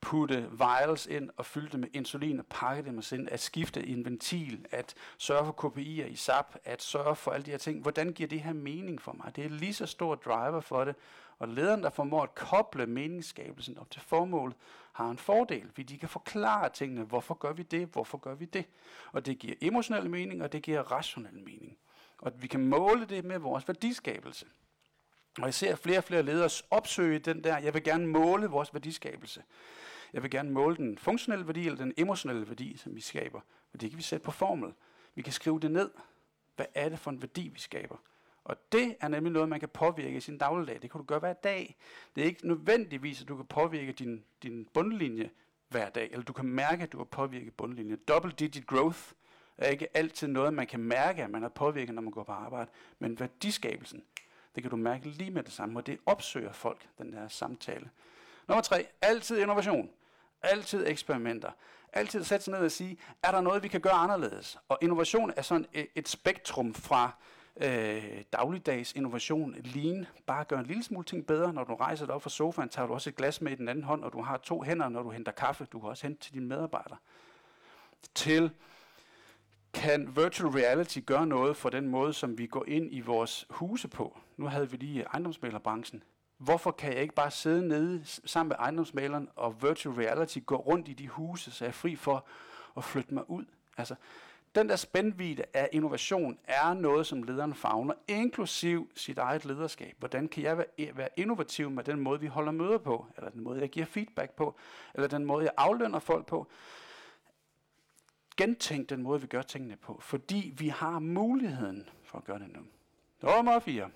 putte vials ind og fylde dem med insulin og pakke dem ind, at skifte en ventil, at sørge for KPI'er i SAP, at sørge for alle de her ting. Hvordan giver det her mening for mig? Det er lige så stor driver for det, og lederen, der formår at koble meningsskabelsen op til formålet, har en fordel, fordi de kan forklare tingene. Hvorfor gør vi det? Hvorfor gør vi det? Og det giver emotionel mening, og det giver rationel mening. Og vi kan måle det med vores værdiskabelse. Og jeg ser flere og flere ledere opsøge den der, jeg vil gerne måle vores værdiskabelse. Jeg vil gerne måle den funktionelle værdi eller den emotionelle værdi, som vi skaber. Og det kan vi sætte på formel. Vi kan skrive det ned. Hvad er det for en værdi, vi skaber? Og det er nemlig noget, man kan påvirke i sin dagligdag. Det kan du gøre hver dag. Det er ikke nødvendigvis, at du kan påvirke din, din bundlinje hver dag, eller du kan mærke, at du har påvirket bundlinjen. Double digit growth er ikke altid noget, man kan mærke, at man har påvirket, når man går på arbejde. Men værdiskabelsen, det kan du mærke lige med det samme, og det opsøger folk, den der samtale. Nummer tre, altid innovation. Altid eksperimenter. Altid sætte sig ned og sige, er der noget, vi kan gøre anderledes? Og innovation er sådan et, et spektrum fra øh, dagligdags innovation, lean, bare gøre en lille smule ting bedre. Når du rejser dig op fra sofaen, tager du også et glas med i den anden hånd, og du har to hænder, når du henter kaffe. Du kan også hente til dine medarbejdere. Til kan virtual reality gøre noget for den måde, som vi går ind i vores huse på? Nu havde vi lige ejendomsmalerbranchen. Hvorfor kan jeg ikke bare sidde nede sammen med ejendomsmaleren og virtual reality gå rundt i de huse, så jeg er fri for at flytte mig ud? Altså, den der spændvidde af innovation er noget, som lederen fagner, inklusiv sit eget lederskab. Hvordan kan jeg e-, være innovativ med den måde, vi holder møder på, eller den måde, jeg giver feedback på, eller den måde, jeg aflønner folk på. Gentænk den måde, vi gør tingene på, fordi vi har muligheden for at gøre det nu. Nummer 4.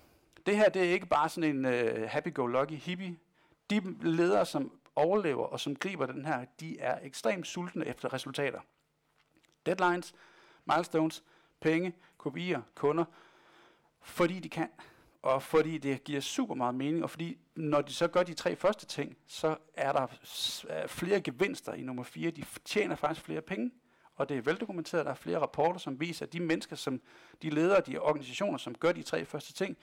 Det her det er ikke bare sådan en uh, happy-go-lucky hippie. De ledere, som overlever og som griber den her, de er ekstremt sultne efter resultater. Deadlines, milestones, penge, kopier, kunder, fordi de kan, og fordi det giver super meget mening, og fordi når de så gør de tre første ting, så er der øh, flere gevinster i nummer fire. De tjener faktisk flere penge, og det er veldokumenteret. Der er flere rapporter, som viser, at de mennesker, som de ledere, de organisationer, som gør de tre første ting,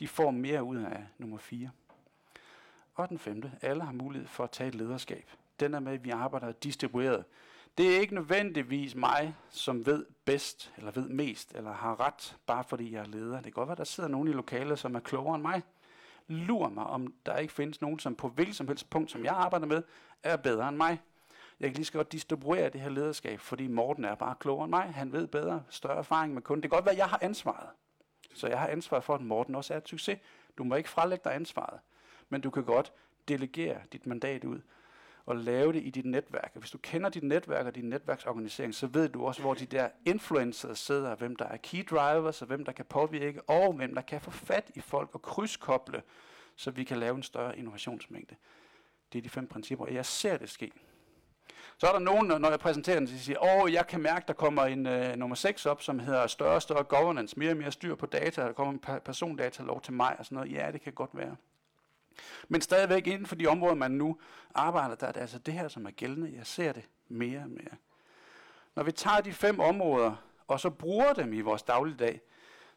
de får mere ud af nummer 4. Og den femte, alle har mulighed for at tage et lederskab. Den er med, at vi arbejder distribueret. Det er ikke nødvendigvis mig, som ved bedst, eller ved mest, eller har ret, bare fordi jeg er leder. Det kan godt være, der sidder nogen i lokalet, som er klogere end mig. Lur mig, om der ikke findes nogen, som på hvilket som helst punkt, som jeg arbejder med, er bedre end mig. Jeg kan lige så godt distribuere det her lederskab, fordi Morten er bare klogere end mig. Han ved bedre, større erfaring med kunden. Det kan godt være, at jeg har ansvaret. Så jeg har ansvaret for, at Morten også er et succes. Du må ikke frelægge dig ansvaret, men du kan godt delegere dit mandat ud og lave det i dit netværk. Hvis du kender dit netværk og din netværksorganisering, så ved du også, hvor de der influencers sidder, hvem der er key drivers, og hvem der kan påvirke, og hvem der kan få fat i folk og krydskoble, så vi kan lave en større innovationsmængde. Det er de fem principper, og jeg ser det ske. Så er der nogen, når jeg præsenterer den, der siger, åh, jeg kan mærke, der kommer en øh, nummer 6 op, som hedder større og større governance, mere og mere styr på data, der kommer en persondata lov til mig og sådan noget. Ja, det kan godt være. Men stadigvæk inden for de områder, man nu arbejder, der er det altså det her, som er gældende. Jeg ser det mere og mere. Når vi tager de fem områder, og så bruger dem i vores dagligdag,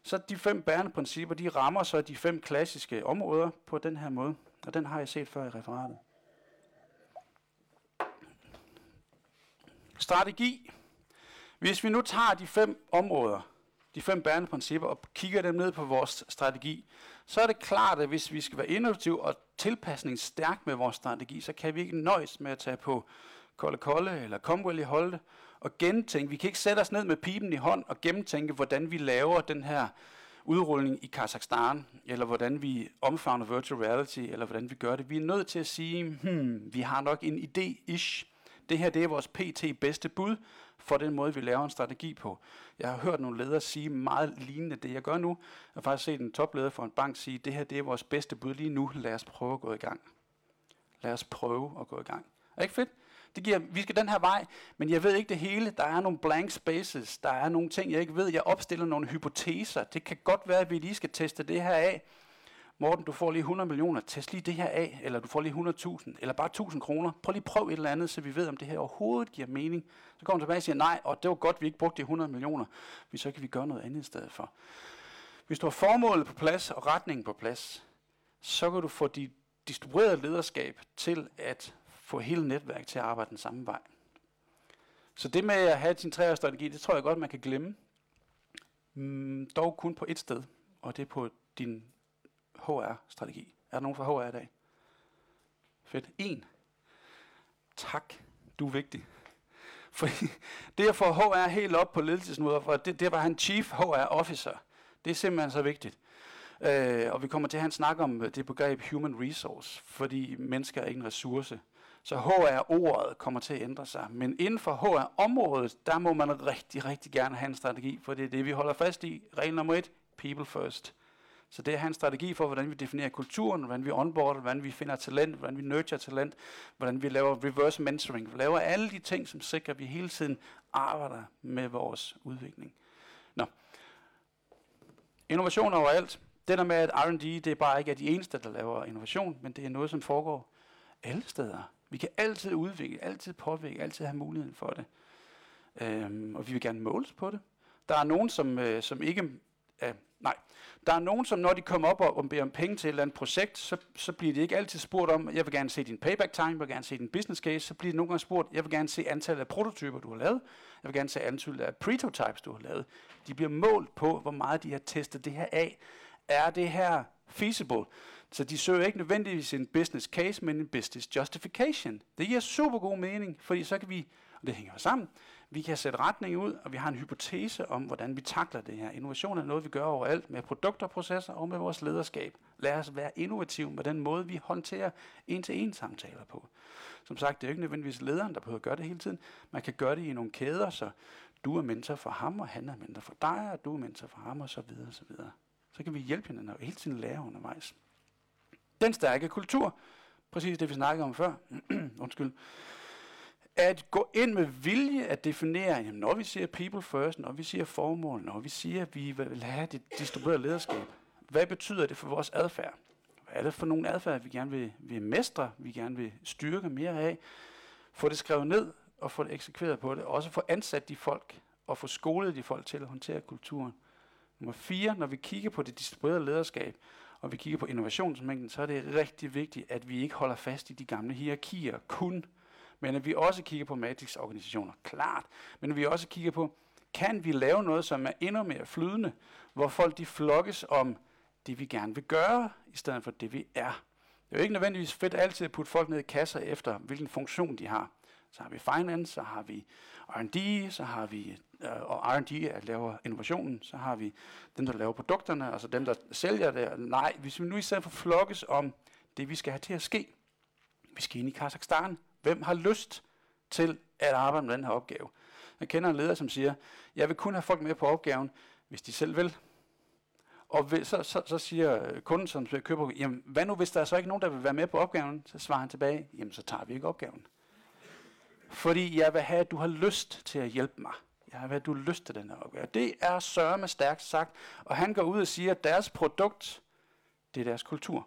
så de fem bærende principper, de rammer så de fem klassiske områder på den her måde. Og den har jeg set før i referatet. Strategi. Hvis vi nu tager de fem områder, de fem bærende principper, og kigger dem ned på vores strategi, så er det klart, at hvis vi skal være innovative og tilpasningsstærk med vores strategi, så kan vi ikke nøjes med at tage på Kolde Kolde eller Comwell i Holte og gentænke. Vi kan ikke sætte os ned med pipen i hånd og gennemtænke, hvordan vi laver den her udrulning i Kazakhstan, eller hvordan vi omfavner virtual reality, eller hvordan vi gør det. Vi er nødt til at sige, hmm, vi har nok en idé-ish. Det her det er vores PT bedste bud for den måde, vi laver en strategi på. Jeg har hørt nogle ledere sige meget lignende det, jeg gør nu. Jeg har faktisk set en topleder for en bank sige, det her det er vores bedste bud lige nu. Lad os prøve at gå i gang. Lad os prøve at gå i gang. Er ikke fedt? Det giver, vi skal den her vej, men jeg ved ikke det hele. Der er nogle blank spaces. Der er nogle ting, jeg ikke ved. Jeg opstiller nogle hypoteser. Det kan godt være, at vi lige skal teste det her af. Morten, du får lige 100 millioner, test lige det her af, eller du får lige 100.000, eller bare 1000 kroner. Prøv lige prøv et eller andet, så vi ved, om det her overhovedet giver mening. Så kommer han tilbage og siger, nej, og det var godt, vi ikke brugte de 100 millioner, vi så kan vi gøre noget andet i stedet for. Hvis du har formålet på plads og retningen på plads, så kan du få dit distribuerede lederskab til at få hele netværket til at arbejde den samme vej. Så det med at have sin treårsstrategi, det tror jeg godt, man kan glemme. Mm, dog kun på et sted, og det er på din HR-strategi. Er der nogen fra HR i dag? Fedt. En. Tak. Du er vigtig. For [laughs] det at få HR helt op på ledelsesniveau, for det, det var han Chief HR Officer. Det er simpelthen så vigtigt. Øh, og vi kommer til at have en snak om øh, det begreb human resource, fordi mennesker er ikke en ressource. Så HR-ordet kommer til at ændre sig. Men inden for HR-området, der må man rigtig, rigtig gerne have en strategi, for det er det, vi holder fast i. Regel nummer et, people first. Så det er hans strategi for, hvordan vi definerer kulturen, hvordan vi onboarder, hvordan vi finder talent, hvordan vi nurture talent, hvordan vi laver reverse mentoring. Vi laver alle de ting, som sikrer, at vi hele tiden arbejder med vores udvikling. Nå. Innovation overalt. Det der med, at R&D, det er bare ikke er de eneste, der laver innovation, men det er noget, som foregår alle steder. Vi kan altid udvikle, altid påvirke, altid have muligheden for det. Øhm, og vi vil gerne måles på det. Der er nogen, som, øh, som ikke af... Nej. Der er nogen, som når de kommer op og, og beder om penge til et eller andet projekt, så, så bliver de ikke altid spurgt om, jeg vil gerne se din payback time, jeg vil gerne se din business case, så bliver de nogle gange spurgt, jeg vil gerne se antallet af prototyper, du har lavet, jeg vil gerne se antallet af prototypes, du har lavet. De bliver målt på, hvor meget de har testet det her af. Er det her feasible? Så de søger ikke nødvendigvis en business case, men en business justification. Det giver super god mening, fordi så kan vi, og det hænger sammen, vi kan sætte retning ud, og vi har en hypotese om, hvordan vi takler det her. Innovation er noget, vi gør overalt med produkter, processer og med vores lederskab. Lad os være innovative med den måde, vi håndterer en-til-en samtaler på. Som sagt, det er jo ikke nødvendigvis lederen, der behøver at gøre det hele tiden. Man kan gøre det i nogle kæder, så du er mentor for ham, og han er mentor for dig, og du er mentor for ham, og så videre, og så videre. Så kan vi hjælpe hinanden og hele tiden lære undervejs. Den stærke kultur, præcis det vi snakkede om før, [clears throat] undskyld, at gå ind med vilje at definere, jamen, når vi siger people first, når vi siger formål, når vi siger, at vi vil have det distribuerede lederskab, hvad betyder det for vores adfærd? Hvad er det for nogle adfærd, vi gerne vil, vil mestre, vi gerne vil styrke mere af? Få det skrevet ned og få det eksekveret på det. Også få ansat de folk og få skolet de folk til at håndtere kulturen. Nummer fire, når vi kigger på det distribuerede lederskab, og vi kigger på innovationsmængden, så er det rigtig vigtigt, at vi ikke holder fast i de gamle hierarkier kun, men at vi også kigger på matrix-organisationer, klart, men at vi også kigger på, kan vi lave noget, som er endnu mere flydende, hvor folk de flokkes om det, vi gerne vil gøre, i stedet for det, vi er. Det er jo ikke nødvendigvis fedt altid at putte folk ned i kasser efter, hvilken funktion de har. Så har vi finance, så har vi R&D, så har vi, øh, og R&D er laver innovationen, så har vi dem, der laver produkterne, altså dem, der sælger det. Nej, hvis vi nu i stedet for flokkes om det, vi skal have til at ske. Vi skal ind i Kazakhstan. Hvem har lyst til at arbejde med den her opgave? Jeg kender en leder, som siger, jeg vil kun have folk med på opgaven, hvis de selv vil. Og så, så, så siger øh, kunden, som køber, jamen hvad nu, hvis der er så ikke nogen, der vil være med på opgaven? Så svarer han tilbage, jamen så tager vi ikke opgaven. Fordi jeg vil have, at du har lyst til at hjælpe mig. Jeg vil have, at du har lyst til den her opgave. Det er sørme stærkt sagt. Og han går ud og siger, at deres produkt, det er deres kultur.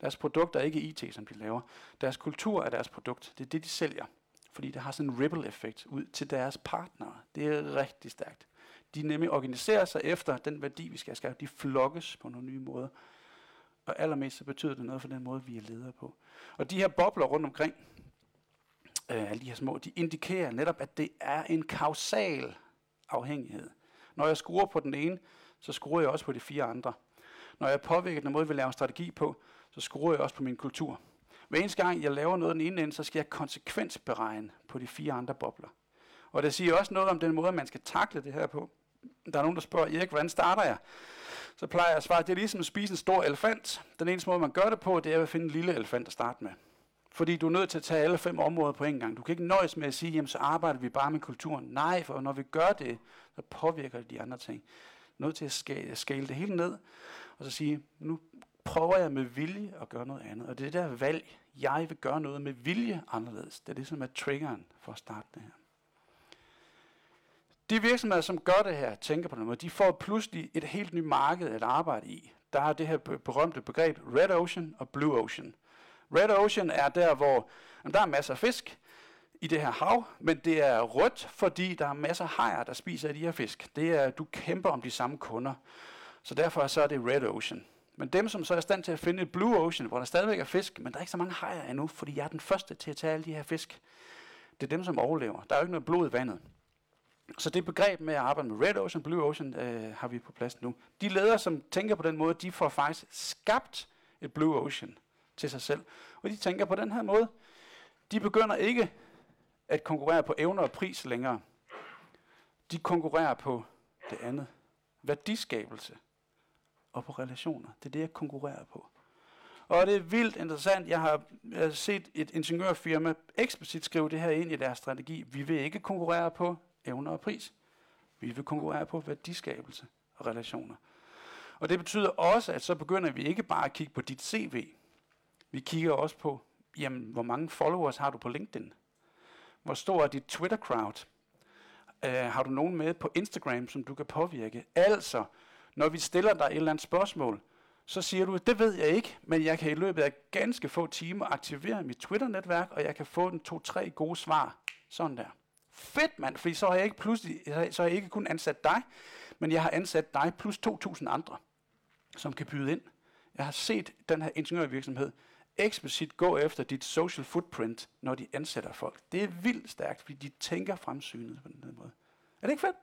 Deres produkt er ikke IT, som de laver. Deres kultur er deres produkt. Det er det, de sælger. Fordi det har sådan en ripple-effekt ud til deres partnere. Det er rigtig stærkt. De nemlig organiserer sig efter den værdi, vi skal skabe. De flokkes på nogle nye måder. Og allermest så betyder det noget for den måde, vi er ledere på. Og de her bobler rundt omkring, øh, alle de her små, de indikerer netop, at det er en kausal afhængighed. Når jeg skruer på den ene, så skruer jeg også på de fire andre. Når jeg påvirker den måde, vi laver strategi på, så skruer jeg også på min kultur. Hver eneste gang, jeg laver noget den ene ende, så skal jeg konsekvensberegne på de fire andre bobler. Og det siger også noget om den måde, man skal takle det her på. Der er nogen, der spørger, Erik, hvordan starter jeg? Så plejer jeg at svare, det er ligesom at spise en stor elefant. Den eneste måde, man gør det på, det er at finde en lille elefant at starte med. Fordi du er nødt til at tage alle fem områder på en gang. Du kan ikke nøjes med at sige, jamen så arbejder vi bare med kulturen. Nej, for når vi gør det, så påvirker det de andre ting. Nødt til at skale, det hele ned, og så sige, nu prøver jeg med vilje at gøre noget andet. Og det er det der valg, jeg vil gøre noget med vilje anderledes. Det er det, som er triggeren for at starte det her. De virksomheder, som gør det her, tænker på den måde, de får pludselig et helt nyt marked at arbejde i. Der er det her berømte begreb Red Ocean og Blue Ocean. Red Ocean er der, hvor jamen, der er masser af fisk i det her hav, men det er rødt, fordi der er masser af hajer, der spiser de her fisk. Det er, du kæmper om de samme kunder. Så derfor så er det Red Ocean. Men dem, som så er i stand til at finde et Blue Ocean, hvor der stadigvæk er fisk, men der er ikke så mange hajer endnu, fordi jeg er den første til at tage alle de her fisk. Det er dem, som overlever. Der er jo ikke noget blod i vandet. Så det begreb med at arbejde med Red Ocean, Blue Ocean, øh, har vi på plads nu. De ledere, som tænker på den måde, de får faktisk skabt et Blue Ocean til sig selv. Og de tænker på den her måde. De begynder ikke at konkurrere på evner og pris længere. De konkurrerer på det andet. Værdiskabelse og på relationer. Det er det, jeg konkurrerer på. Og det er vildt interessant. Jeg har, jeg har set et ingeniørfirma eksplicit skrive det her ind i deres strategi. Vi vil ikke konkurrere på evner og pris. Vi vil konkurrere på værdiskabelse og relationer. Og det betyder også, at så begynder vi ikke bare at kigge på dit CV. Vi kigger også på, jamen, hvor mange followers har du på LinkedIn? Hvor stor er dit Twitter-crowd? Uh, øh, har du nogen med på Instagram, som du kan påvirke? Altså, når vi stiller dig et eller andet spørgsmål, så siger du, det ved jeg ikke, men jeg kan i løbet af ganske få timer aktivere mit Twitter-netværk, og jeg kan få en to-tre gode svar. Sådan der. Fedt mand, fordi så har jeg ikke pludselig, så har jeg ikke kun ansat dig, men jeg har ansat dig plus 2.000 andre, som kan byde ind. Jeg har set den her ingeniørvirksomhed eksplicit gå efter dit social footprint, når de ansætter folk. Det er vildt stærkt, fordi de tænker fremsynet på den måde. Er det ikke fedt?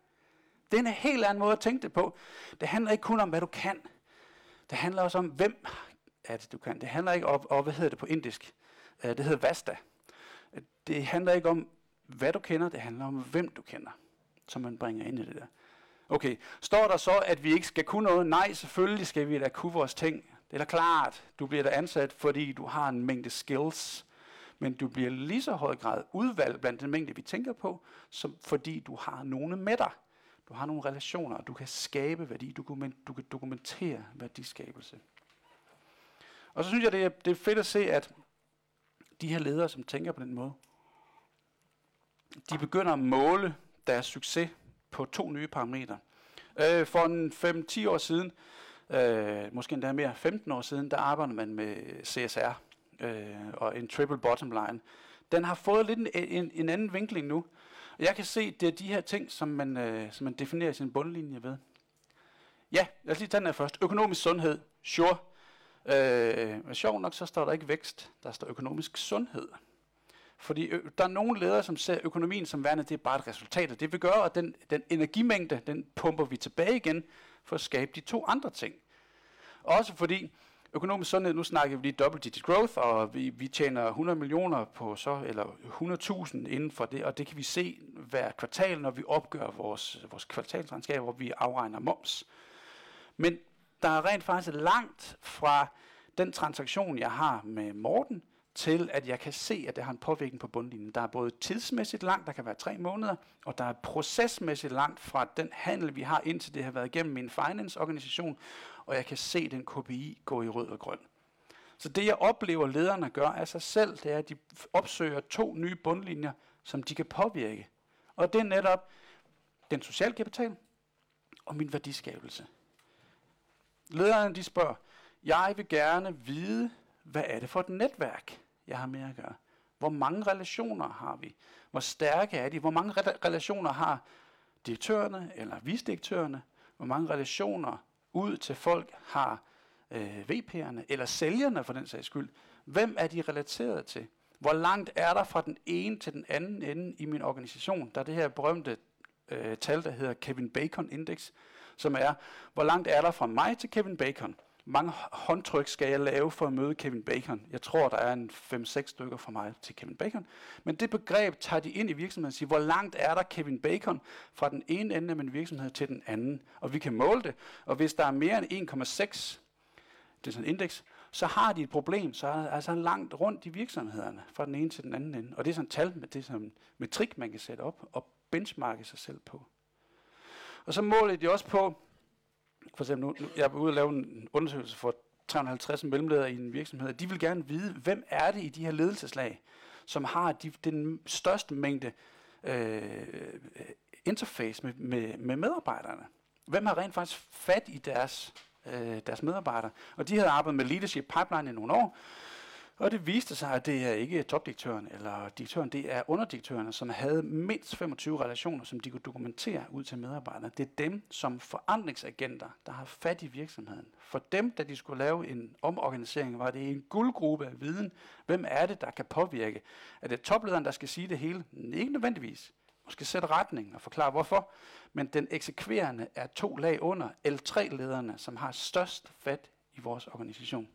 Det er en helt anden måde at tænke det på. Det handler ikke kun om, hvad du kan. Det handler også om, hvem er det, du kan. Det handler ikke om, og hvad hedder det på indisk? Øh, det hedder Vasta. Det handler ikke om, hvad du kender, det handler om, hvem du kender, som man bringer ind i det der. Okay, står der så, at vi ikke skal kunne noget? Nej, selvfølgelig skal vi da kunne vores ting. Det er da klart, du bliver da ansat, fordi du har en mængde skills, men du bliver lige så høj grad udvalgt blandt den mængde, vi tænker på, som fordi du har nogle med dig. Du har nogle relationer, du kan skabe værdi, du kan, du kan dokumentere værdiskabelse. Og så synes jeg, det er, det er fedt at se, at de her ledere, som tænker på den måde, de begynder at måle deres succes på to nye parametre. Øh, for en 5-10 år siden, øh, måske endda mere 15 år siden, der arbejder man med CSR øh, og en triple bottom line. Den har fået lidt en, en, en anden vinkling nu. Jeg kan se, det er de her ting, som man, øh, som man definerer sin bundlinje ved. Ja, lad os lige tage den her først. Økonomisk sundhed, sure. Øh, men sjov nok, så står der ikke vækst, der står økonomisk sundhed. Fordi ø- der er nogle ledere, som ser økonomien som værende, det er bare et resultat af det, vi gør, og den, den energimængde, den pumper vi tilbage igen, for at skabe de to andre ting. Også fordi økonomisk sundhed, nu snakker vi lige double digit growth, og vi, vi tjener 100 millioner på så, eller 100.000 inden for det, og det kan vi se hver kvartal, når vi opgør vores, vores kvartalsregnskab, hvor vi afregner moms. Men der er rent faktisk langt fra den transaktion, jeg har med Morten, til at jeg kan se, at det har en påvirkning på bundlinjen. Der er både tidsmæssigt langt, der kan være tre måneder, og der er procesmæssigt langt fra den handel, vi har indtil det har været igennem min finance-organisation, og jeg kan se den KPI gå i rød og grøn. Så det jeg oplever lederne gør af sig selv, det er, at de opsøger to nye bundlinjer, som de kan påvirke. Og det er netop den sociale kapital og min værdiskabelse. Lederne de spørger, jeg vil gerne vide, hvad er det for et netværk, jeg har med at gøre? Hvor mange relationer har vi? Hvor stærke er de? Hvor mange re- relationer har direktørerne eller visdirektørerne? Hvor mange relationer ud til folk har øh, VP'erne eller sælgerne for den sags skyld? Hvem er de relateret til? Hvor langt er der fra den ene til den anden ende i min organisation? Der er det her berømte øh, tal, der hedder Kevin Bacon Index, som er, hvor langt er der fra mig til Kevin Bacon? Mange håndtryk skal jeg lave for at møde Kevin Bacon? Jeg tror, der er en 5-6 stykker fra mig til Kevin Bacon. Men det begreb tager de ind i virksomheden og siger, hvor langt er der Kevin Bacon fra den ene ende af min virksomhed til den anden? Og vi kan måle det. Og hvis der er mere end 1,6, det er sådan et indeks, så har de et problem, så er altså langt rundt i virksomhederne, fra den ene til den anden ende. Og det er sådan et tal, med det som metrik, man kan sætte op og benchmarke sig selv på. Og så måler de også på, for eksempel nu, nu jeg er ude og lave en undersøgelse for 350 mellemledere i en virksomhed, de vil gerne vide, hvem er det i de her ledelseslag, som har de, den største mængde øh, interface med, med, med medarbejderne. Hvem har rent faktisk fat i deres, øh, deres medarbejdere? Og de havde arbejdet med Leadership Pipeline i nogle år, og det viste sig, at det er ikke topdirektøren eller direktøren, det er underdirektørerne, som havde mindst 25 relationer, som de kunne dokumentere ud til medarbejderne. Det er dem som forandringsagenter, der har fat i virksomheden. For dem, da de skulle lave en omorganisering, var det en guldgruppe af viden. Hvem er det, der kan påvirke? Er det toplederen, der skal sige det hele? Ikke nødvendigvis. Måske sætte retning og forklare hvorfor. Men den eksekverende er to lag under L3-lederne, som har størst fat i vores organisation.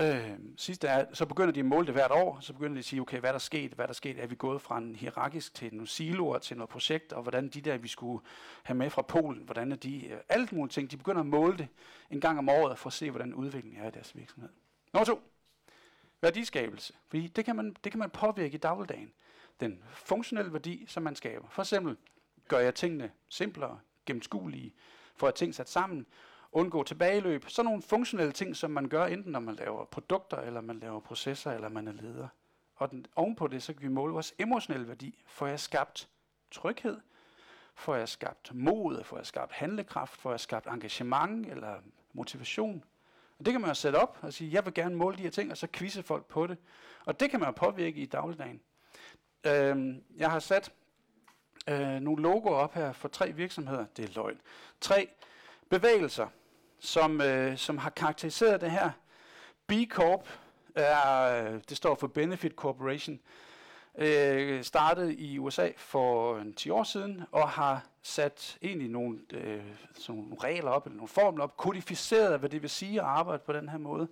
Øh, sidste er, så begynder de at måle det hvert år, så begynder de at sige, okay, hvad er der sket, hvad er der sket, er vi gået fra en hierarkisk til nogle siloer, til noget projekt, og hvordan de der, vi skulle have med fra Polen, hvordan er de, øh, alt mulige ting, de begynder at måle det en gang om året, for at se, hvordan udviklingen er i deres virksomhed. Nummer to, værdiskabelse, fordi det kan man, det kan man påvirke i dagligdagen. Den funktionelle værdi, som man skaber. For eksempel, gør jeg tingene simplere, gennemskuelige, får jeg ting sat sammen, undgå tilbageløb. Sådan nogle funktionelle ting, som man gør enten når man laver produkter, eller man laver processer, eller man er leder. Og den, ovenpå det, så kan vi måle vores emotionelle værdi. Får jeg skabt tryghed? Får jeg skabt mod? Får jeg skabt handlekraft? Får jeg skabt engagement eller motivation? Og det kan man jo sætte op og sige, jeg vil gerne måle de her ting, og så quizze folk på det. Og det kan man jo påvirke i dagligdagen. Øhm, jeg har sat øh, nogle logoer op her for tre virksomheder. Det er løgn. Tre bevægelser, som, øh, som har karakteriseret det her. B Corp, er, øh, det står for Benefit Corporation, øh, startede i USA for øh, en 10 år siden, og har sat egentlig nogle, øh, sådan nogle regler op, eller nogle formler op, kodificeret, hvad det vil sige at arbejde på den her måde.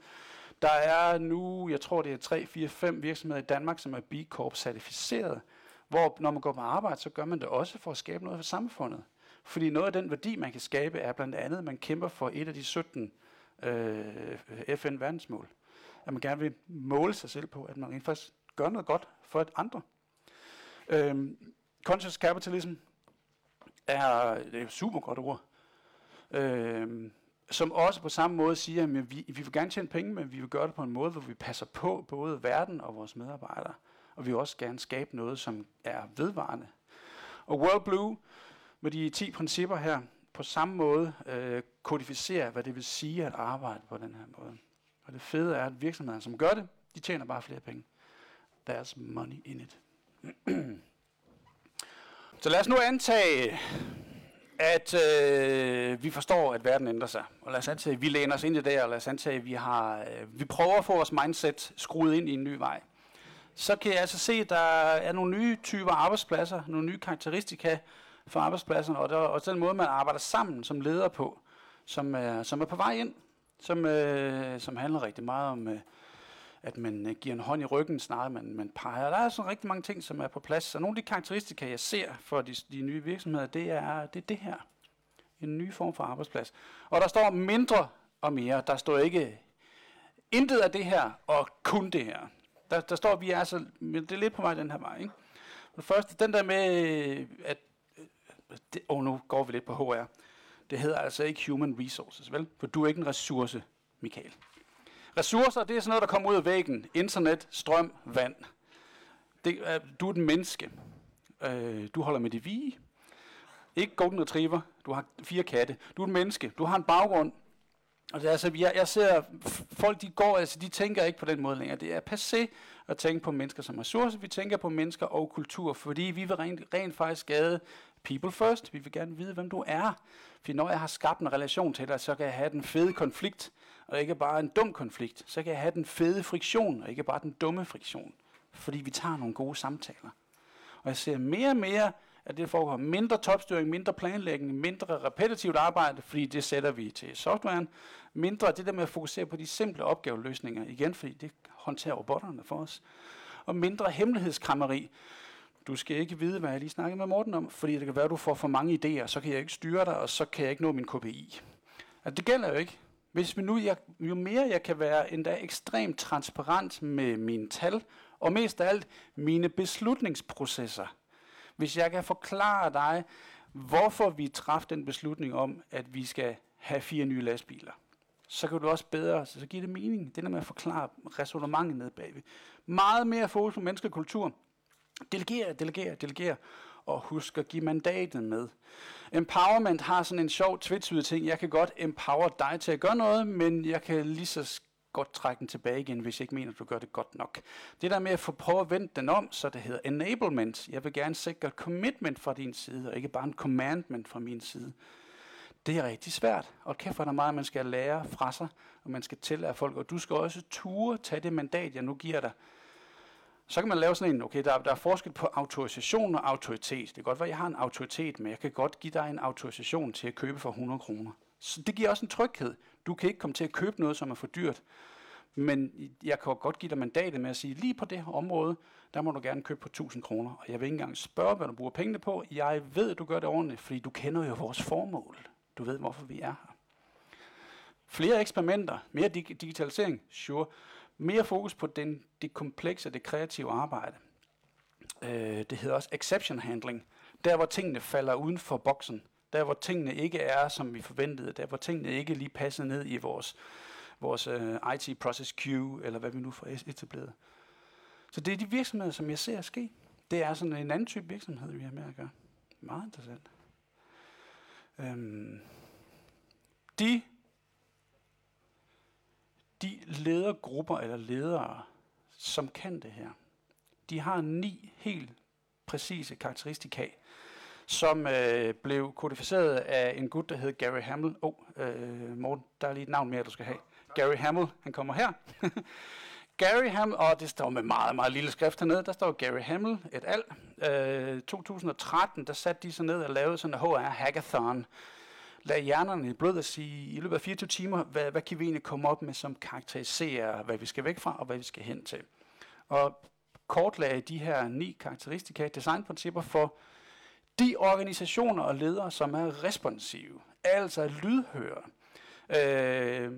Der er nu, jeg tror det er 3, 4, 5 virksomheder i Danmark, som er B Corp certificeret, hvor når man går på arbejde, så gør man det også for at skabe noget for samfundet. Fordi noget af den værdi, man kan skabe, er blandt andet, at man kæmper for et af de 17 øh, FN-verdensmål. At man gerne vil måle sig selv på, at man rent faktisk gør noget godt for et andre. Øhm, conscious capitalism er, det er et super godt ord, øhm, som også på samme måde siger, at vi, vi vil gerne tjene penge, men vi vil gøre det på en måde, hvor vi passer på både verden og vores medarbejdere. Og vi vil også gerne skabe noget, som er vedvarende. Og World Blue, med de 10 principper her, på samme måde øh, kodificere, hvad det vil sige at arbejde på den her måde. Og det fede er, at virksomhederne, som gør det, de tjener bare flere penge. There's money in it. [clears throat] Så lad os nu antage, at øh, vi forstår, at verden ændrer sig. Og lad os antage, at vi læner os ind i det, og lad os antage, at vi, har, øh, vi prøver at få vores mindset skruet ind i en ny vej. Så kan jeg altså se, at der er nogle nye typer arbejdspladser, nogle nye karakteristika for arbejdspladsen, og, der, og den måde, man arbejder sammen som leder på, som er, som er på vej ind, som, øh, som handler rigtig meget om... Øh, at man øh, giver en hånd i ryggen, snarere man, man peger. Der er sådan rigtig mange ting, som er på plads. Så nogle af de karakteristika, jeg ser for de, de nye virksomheder, det er, det er det her. En ny form for arbejdsplads. Og der står mindre og mere. Der står ikke intet af det her, og kun det her. Der, der står, at vi er så, men det er lidt på vej den her vej. Ikke? Det første, den der med, at, det, og nu går vi lidt på HR. Det hedder altså ikke human resources, vel? For du er ikke en ressource, Michael. Ressourcer, det er sådan noget, der kommer ud af væggen. Internet, strøm, vand. Det, er, du er et menneske. Øh, du holder med de vige. Ikke golden retriever. Du har fire katte. Du er et menneske. Du har en baggrund. Og det er, altså, jeg, jeg ser, folk de går, altså de tænker ikke på den måde længere. Det er passé at tænke på mennesker som ressourcer. Vi tænker på mennesker og kultur, fordi vi vil rent, rent faktisk skade people first. Vi vil gerne vide, hvem du er. For når jeg har skabt en relation til dig, så kan jeg have den fede konflikt og ikke bare en dum konflikt, så kan jeg have den fede friktion, og ikke bare den dumme friktion. Fordi vi tager nogle gode samtaler. Og jeg ser mere og mere, at det foregår mindre topstyring, mindre planlægning, mindre repetitivt arbejde, fordi det sætter vi til softwaren. Mindre det der med at fokusere på de simple opgaveløsninger, igen fordi det håndterer robotterne for os. Og mindre hemmelighedskrammeri. Du skal ikke vide, hvad jeg lige snakkede med Morten om, fordi det kan være, at du får for mange idéer, så kan jeg ikke styre dig, og så kan jeg ikke nå min KPI. Altså, det gælder jo ikke. Hvis vi nu, jeg, jo mere jeg kan være endda ekstremt transparent med mine tal, og mest af alt mine beslutningsprocesser. Hvis jeg kan forklare dig, hvorfor vi træffede den beslutning om, at vi skal have fire nye lastbiler, så kan du også bedre, så giver det mening. Det der med at forklare resonemanget ned bagved. Meget mere fokus på menneskekultur. Delegere, delegere, delegere og husk at give mandatet med. Empowerment har sådan en sjov tvetydig ting. Jeg kan godt empower dig til at gøre noget, men jeg kan lige så godt trække den tilbage igen, hvis jeg ikke mener, at du gør det godt nok. Det der med at få prøve at vende den om, så det hedder enablement. Jeg vil gerne sikre commitment fra din side, og ikke bare en commandment fra min side. Det er rigtig svært, og kæft, for der meget, man skal lære fra sig, og man skal tillære folk, og du skal også ture tage det mandat, jeg nu giver dig. Så kan man lave sådan en, okay, der, der er forskel på autorisation og autoritet. Det kan godt være, at jeg har en autoritet, men jeg kan godt give dig en autorisation til at købe for 100 kroner. Så det giver også en tryghed. Du kan ikke komme til at købe noget, som er for dyrt. Men jeg kan godt give dig mandatet med at sige, lige på det her område, der må du gerne købe på 1000 kroner. Og jeg vil ikke engang spørge, hvad du bruger pengene på. Jeg ved, at du gør det ordentligt, fordi du kender jo vores formål. Du ved, hvorfor vi er her. Flere eksperimenter, mere dig- digitalisering, sure mere fokus på den, det komplekse, det kreative arbejde. Øh, det hedder også exception handling. Der, hvor tingene falder uden for boksen. Der, hvor tingene ikke er, som vi forventede. Der, hvor tingene ikke lige passer ned i vores, vores uh, øh, IT process queue, eller hvad vi nu får etableret. Så det er de virksomheder, som jeg ser ske. Det er sådan en anden type virksomhed, vi har med at gøre. Meget interessant. Øhm, de de ledergrupper eller ledere, som kan det her, de har ni helt præcise karakteristika, som øh, blev kodificeret af en gut, der hed Gary Hamel. Åh, oh, øh, Morten, der er lige et navn mere, du skal have. Gary Hamel, han kommer her. [laughs] Gary Hamel, og det står med meget, meget lille skrift hernede, der står Gary Hamel et al. Øh, 2013, der satte de sig ned og lavede sådan en HR hackathon, lade hjernerne i blod og sige, i løbet af 24 timer, hvad, hvad kan vi egentlig komme op med, som karakteriserer, hvad vi skal væk fra, og hvad vi skal hen til. Og kortlagde de her ni karakteristika, designprincipper for de organisationer og ledere, som er responsive, altså lydhøre. Øh,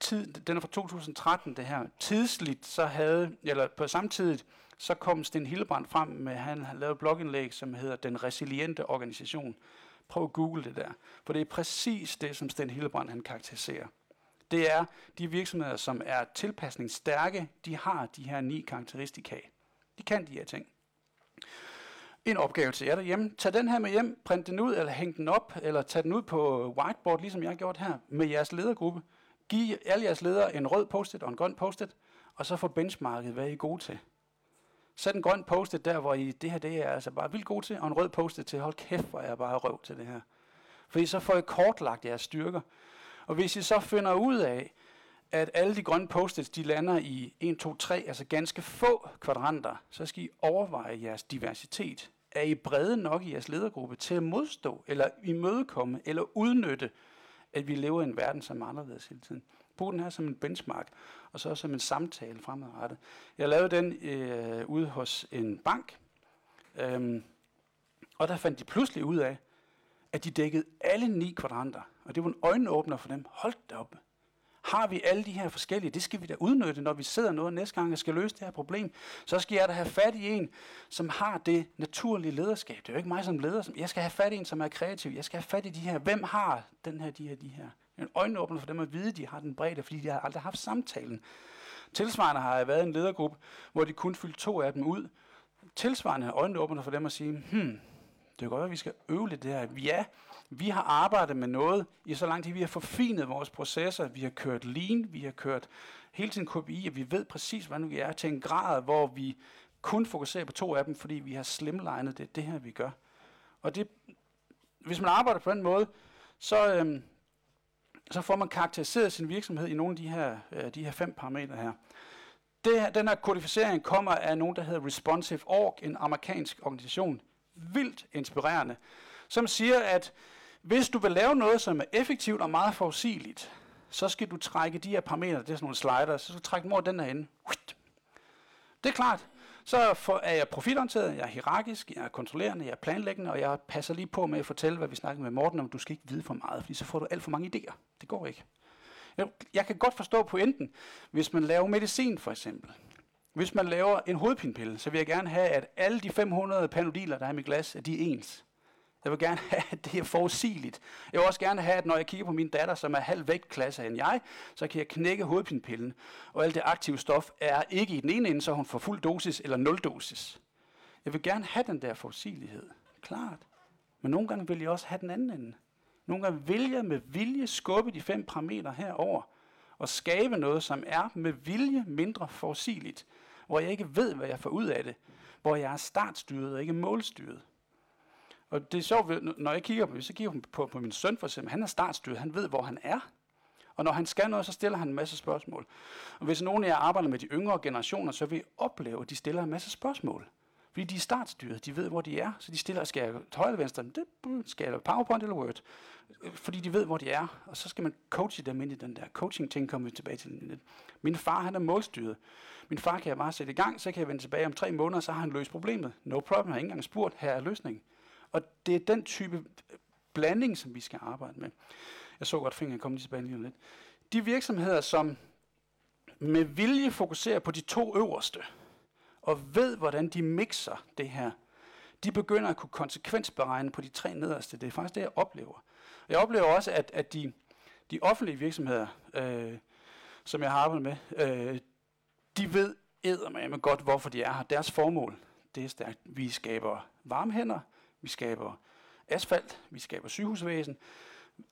tid, den er fra 2013, det her. Tidsligt, så havde, eller på samtidig, så kom Sten Hillebrand frem med, han lavede et blogindlæg, som hedder Den Resiliente Organisation. Prøv at google det der, for det er præcis det, som Sten Hillebrand han karakteriserer. Det er de virksomheder, som er tilpasningsstærke, de har de her ni karakteristika. De kan de her ting. En opgave til jer derhjemme. Tag den her med hjem, print den ud, eller hæng den op, eller tag den ud på whiteboard, ligesom jeg har gjort her, med jeres ledergruppe. Giv alle jeres ledere en rød post-it og en grøn post-it, og så få benchmarket, hvad I er gode til. Sæt en grøn post der, hvor I, det her det er altså bare vildt god til, og en rød post til, hold kæft, hvor jeg bare røv til det her. Fordi så får I kortlagt jeres styrker. Og hvis I så finder ud af, at alle de grønne post de lander i 1, 2, 3, altså ganske få kvadranter, så skal I overveje jeres diversitet. Er I brede nok i jeres ledergruppe til at modstå, eller imødekomme, eller udnytte, at vi lever i en verden, som er anderledes hele tiden? Brug den her som en benchmark, og så som en samtale fremadrettet. Jeg lavede den øh, ude hos en bank, øhm, og der fandt de pludselig ud af, at de dækkede alle ni kvadranter. Og det var en øjenåbner for dem. Hold da op. Har vi alle de her forskellige, det skal vi da udnytte, når vi sidder noget næste gang og skal løse det her problem. Så skal jeg da have fat i en, som har det naturlige lederskab. Det er jo ikke mig som leder. Jeg skal have fat i en, som er kreativ. Jeg skal have fat i de her. Hvem har den her, de her, de her? En øjenåbner for dem at vide, at de har den bredde, fordi de har aldrig haft samtalen. Tilsvarende har jeg været i en ledergruppe, hvor de kun fyldte to af dem ud. Tilsvarende øjenåbner for dem at sige, hmm, det er godt at vi skal øve lidt det her. Ja, vi har arbejdet med noget i så lang tid, vi har forfinet vores processer, vi har kørt lean, vi har kørt hele tiden KPI, og vi ved præcis, hvordan vi er til en grad, hvor vi kun fokuserer på to af dem, fordi vi har slimlinet det, det her, vi gør. Og det, hvis man arbejder på den måde, så, øhm, så får man karakteriseret sin virksomhed i nogle af de her, øh, de her fem parametre her. Det. Den her kodificering kommer af nogen, der hedder Responsive Org, en amerikansk organisation. Vildt inspirerende. Som siger, at hvis du vil lave noget, som er effektivt og meget forudsigeligt, så skal du trække de her parametre, det er sådan nogle slider, så skal du trække dem over den her ende. Det er klart. Så for, er jeg profitorienteret, jeg er hierarkisk, jeg er kontrollerende, jeg er planlæggende, og jeg passer lige på med at fortælle, hvad vi snakker med Morten om. Du skal ikke vide for meget, fordi så får du alt for mange idéer. Det går ikke. Jeg, jeg kan godt forstå pointen, hvis man laver medicin for eksempel. Hvis man laver en hovedpinepille, så vil jeg gerne have, at alle de 500 panodiler, der er i mit glas, at de er ens. Jeg vil gerne [laughs] have, at det er forudsigeligt. Jeg vil også gerne have, at når jeg kigger på min datter, som er halv vægtklasse end jeg, så kan jeg knække hovedpinepillen, og alt det aktive stof er ikke i den ene ende, så hun får fuld dosis eller nul dosis. Jeg vil gerne have den der forudsigelighed. Klart. Men nogle gange vil jeg også have den anden ende. Nogle gange vil jeg med vilje skubbe de fem parametre herover og skabe noget, som er med vilje mindre forudsigeligt, hvor jeg ikke ved, hvad jeg får ud af det, hvor jeg er startstyret og ikke målstyret. Og det er sjovt, når jeg kigger på, så kigger på, på, på min søn for eksempel, han er startstyret, han ved, hvor han er. Og når han skal noget, så stiller han en masse spørgsmål. Og hvis nogen af jer arbejder med de yngre generationer, så vil I opleve, at de stiller en masse spørgsmål. Fordi de er startstyret, de ved, hvor de er, så de stiller, skal jeg til højre eller venstre, det mm, skal jeg PowerPoint eller Word. Fordi de ved, hvor de er, og så skal man coache dem ind i den der coaching-ting, kommer vi tilbage til lidt. Min far, han er målstyret. Min far kan jeg bare sætte i gang, så kan jeg vende tilbage om tre måneder, så har han løst problemet. No problem, jeg har ikke engang spurgt, her er løsningen. Og det er den type øh, blanding, som vi skal arbejde med. Jeg så godt fingeren komme tilbage lige lidt. De virksomheder, som med vilje fokuserer på de to øverste, og ved, hvordan de mixer det her, de begynder at kunne konsekvensberegne på de tre nederste. Det er faktisk det, jeg oplever. Jeg oplever også, at, at de, de offentlige virksomheder, øh, som jeg har arbejdet med, øh, de ved med godt, hvorfor de er her. Deres formål, det er stærkt. Vi skaber varme hænder, vi skaber asfalt, vi skaber sygehusvæsen.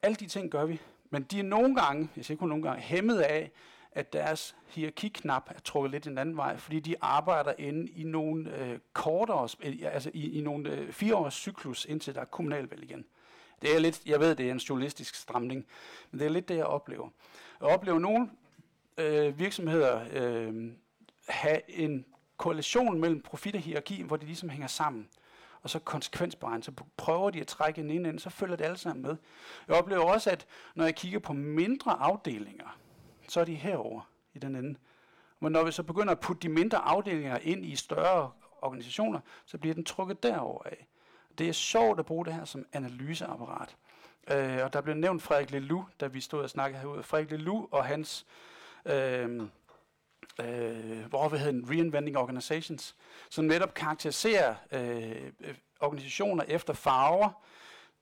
Alle de ting gør vi. Men de er nogle gange, jeg siger kun nogle gange, hæmmet af, at deres hierarkiknap er trukket lidt en anden vej, fordi de arbejder inde i nogle øh, kortere, øh, altså i, i nogle øh, fireårs cyklus, indtil der er kommunalvalg igen. Det er lidt, jeg ved, det er en journalistisk stramning, men det er lidt det, jeg oplever. Jeg oplever nogle øh, virksomheder øh, have en koalition mellem profit og hierarki, hvor de ligesom hænger sammen og så konsekvensberegnet, så prøver de at trække en ind, ind, så følger det alle sammen med. Jeg oplever også, at når jeg kigger på mindre afdelinger, så er de herover i den ende. Men når vi så begynder at putte de mindre afdelinger ind i større organisationer, så bliver den trukket derover af. Det er sjovt at bruge det her som analyseapparat. Øh, og der blev nævnt Frederik Lelou, da vi stod og snakkede herude. Frederik Lelou og hans øh, øh, hvor vi hedder Reinventing Organizations, som netop karakteriserer øh, organisationer efter farver,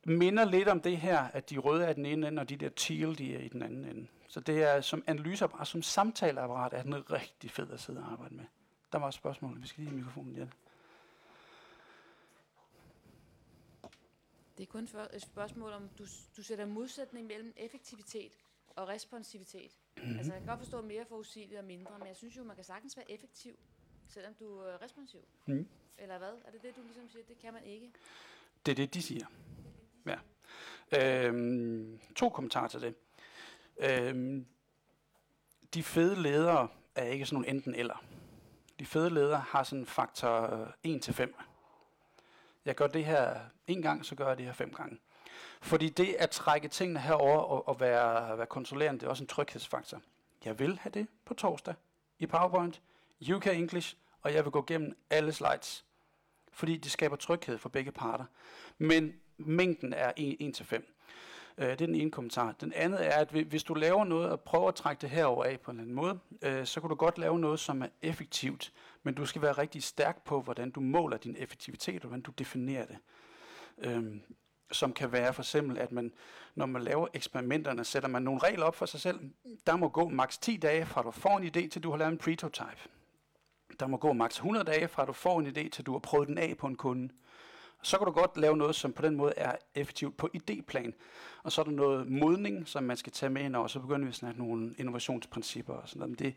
minder lidt om det her, at de røde er den ene ende, og de der teal, de er i den anden ende. Så det er som analyseapparat, som samtaleapparat, er den rigtig fed at sidde og arbejde med. Der var et spørgsmål. Vi skal lige have mikrofonen igen. Det er kun et spørgsmål om, du, du sætter modsætning mellem effektivitet og responsivitet. Mm-hmm. Altså, jeg kan godt forstå mere forudsigeligt og mindre, men jeg synes jo, man kan sagtens være effektiv, selvom du er responsiv. Mm. Eller hvad? Er det det, du ligesom siger? Det kan man ikke. Det er det, de siger. Ja. Øhm, to kommentarer til det. Øhm, de fede ledere er ikke sådan nogle enten eller. De fede ledere har sådan en faktor 1 til 5. Jeg gør det her en gang, så gør jeg det her fem gange. Fordi det at trække tingene herover og, og være, være kontrollerende, det er også en tryghedsfaktor. Jeg vil have det på torsdag i PowerPoint, UK English, og jeg vil gå gennem alle slides. Fordi det skaber tryghed for begge parter. Men mængden er 1-5. Øh, det er den ene kommentar. Den anden er, at hvis du laver noget og prøver at trække det herover af på en eller anden måde, øh, så kan du godt lave noget, som er effektivt, men du skal være rigtig stærk på, hvordan du måler din effektivitet, og hvordan du definerer det. Øhm, som kan være for eksempel, at man, når man laver eksperimenterne, sætter man nogle regler op for sig selv. Der må gå maks 10 dage, fra du får en idé, til du har lavet en prototype. Der må gå maks 100 dage, fra du får en idé, til du har prøvet den af på en kunde. Så kan du godt lave noget, som på den måde er effektivt på idéplan. Og så er der noget modning, som man skal tage med ind, og så begynder vi at snakke nogle innovationsprincipper og sådan noget. Men det,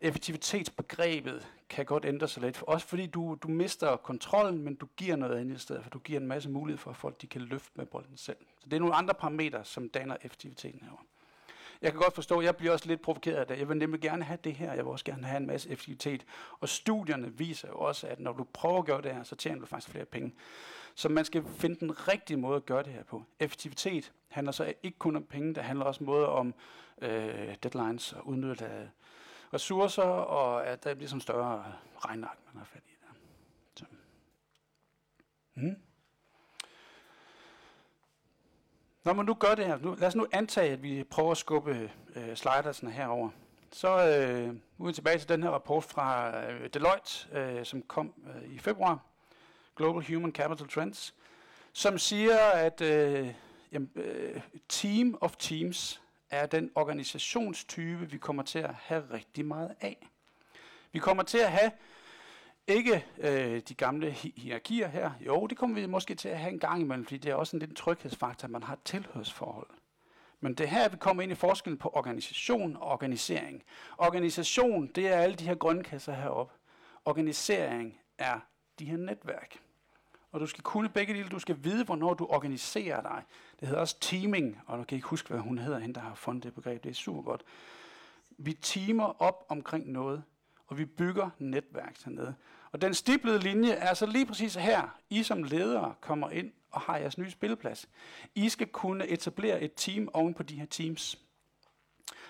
effektivitetsbegrebet kan godt ændre sig lidt. Også fordi du, du mister kontrollen, men du giver noget andet i stedet, for du giver en masse mulighed for, at folk de kan løfte med bolden selv. Så det er nogle andre parametre, som danner effektiviteten herovre. Jeg kan godt forstå, at jeg bliver også lidt provokeret af det. Jeg vil nemlig gerne have det her, jeg vil også gerne have en masse effektivitet. Og studierne viser jo også, at når du prøver at gøre det her, så tjener du faktisk flere penge. Så man skal finde den rigtige måde at gøre det her på. Effektivitet handler så ikke kun om penge, det handler også måde om øh, deadlines og udnyttelse af ressourcer, og at der bliver sådan større regnark, man har fat i der. Så. Mm. Når man nu gør det her, nu, lad os nu antage, at vi prøver at skubbe øh, slidersene herover. Så øh, uden tilbage til den her rapport fra øh, Deloitte, øh, som kom øh, i februar, Global Human Capital Trends, som siger, at øh, jamen, øh, team of teams er den organisationstype, vi kommer til at have rigtig meget af. Vi kommer til at have ikke øh, de gamle hi- hierarkier her. Jo, det kommer vi måske til at have en gang imellem, fordi det er også en lidt tryghedsfaktor, at man har et tilhørsforhold. Men det her, vi kommer ind i forskellen på organisation og organisering. Organisation, det er alle de her grønne kasser heroppe. Organisering er de her netværk. Og du skal kunne begge dele. Du skal vide, hvornår du organiserer dig. Det hedder også teaming, og nu kan ikke huske, hvad hun hedder, hende, der har fundet det begreb. Det er super godt. Vi teamer op omkring noget, og vi bygger netværk hernede. Og den stiplede linje er så lige præcis her. I som ledere kommer ind og har jeres nye spilleplads. I skal kunne etablere et team oven på de her teams.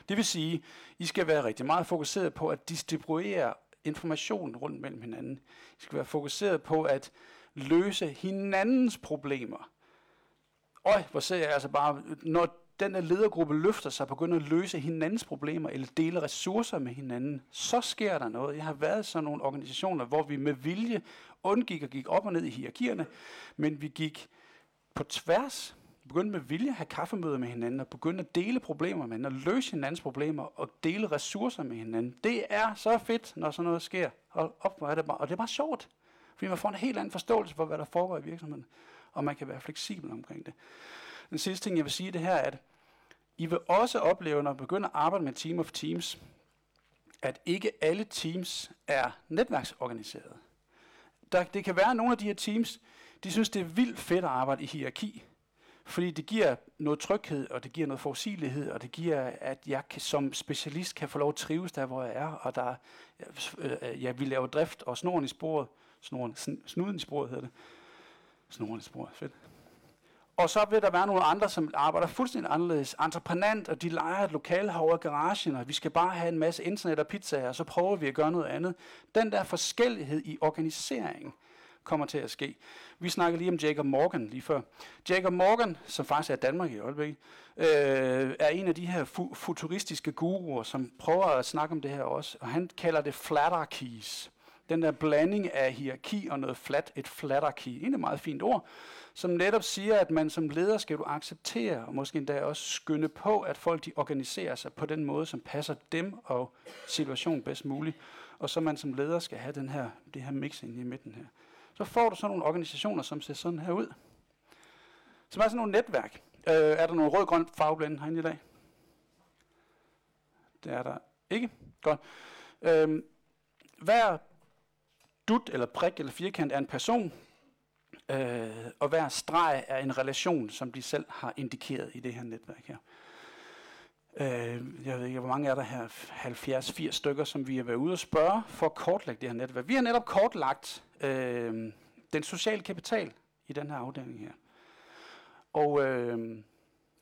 Det vil sige, I skal være rigtig meget fokuseret på at distribuere information rundt mellem hinanden. I skal være fokuseret på at løse hinandens problemer. Og hvor ser jeg altså bare, når den der ledergruppe løfter sig og begynder at løse hinandens problemer eller dele ressourcer med hinanden, så sker der noget. Jeg har været i sådan nogle organisationer, hvor vi med vilje undgik og gik op og ned i hierarkierne, men vi gik på tværs, begyndte med vilje at have kaffemøder med hinanden, og begyndte at dele problemer med hinanden, og løse hinandens problemer, og dele ressourcer med hinanden. Det er så fedt, når sådan noget sker. Hold op, hvor er det bare, og det er bare sjovt. Fordi man får en helt anden forståelse for, hvad der foregår i virksomheden, og man kan være fleksibel omkring det. Den sidste ting, jeg vil sige, det her er, at I vil også opleve, når I begynder at arbejde med Team of Teams, at ikke alle teams er netværksorganiseret. Der, det kan være, at nogle af de her teams, de synes, det er vildt fedt at arbejde i hierarki. Fordi det giver noget tryghed, og det giver noget forudsigelighed, og det giver, at jeg kan, som specialist kan få lov at trives der, hvor jeg er, og der, øh, øh ja, vi laver drift og snoren i sporet, snoren, snuden i sporet hedder det. spor. Fedt. Og så vil der være nogle andre, som arbejder fuldstændig anderledes. Entreprenant, og de leger et lokale herovre i garagen, og vi skal bare have en masse internet og pizzaer, og så prøver vi at gøre noget andet. Den der forskellighed i organisering kommer til at ske. Vi snakkede lige om Jacob Morgan lige før. Jacob Morgan, som faktisk er Danmark i øjeblikket, øh, er en af de her fu- futuristiske guruer, som prøver at snakke om det her også, og han kalder det flatarkeys. Den der blanding af hierarki og noget flat, et flatarki, Det er et meget fint ord, som netop siger, at man som leder skal du acceptere, og måske endda også skynde på, at folk de organiserer sig på den måde, som passer dem og situationen bedst muligt. Og så man som leder skal have den her, det her mixing i midten her. Så får du sådan nogle organisationer, som ser sådan her ud. Som er sådan nogle netværk. Øh, er der nogle rød-grøn farveblænde herinde i dag? Det er der ikke. Godt. Øh, hver dut eller prik eller firkant er en person, øh, og hver streg er en relation, som de selv har indikeret i det her netværk her. Øh, jeg ved ikke, hvor mange er der her? 70-80 stykker, som vi har været ude og spørge for at kortlægge det her netværk. Vi har netop kortlagt øh, den sociale kapital i den her afdeling her. Og øh,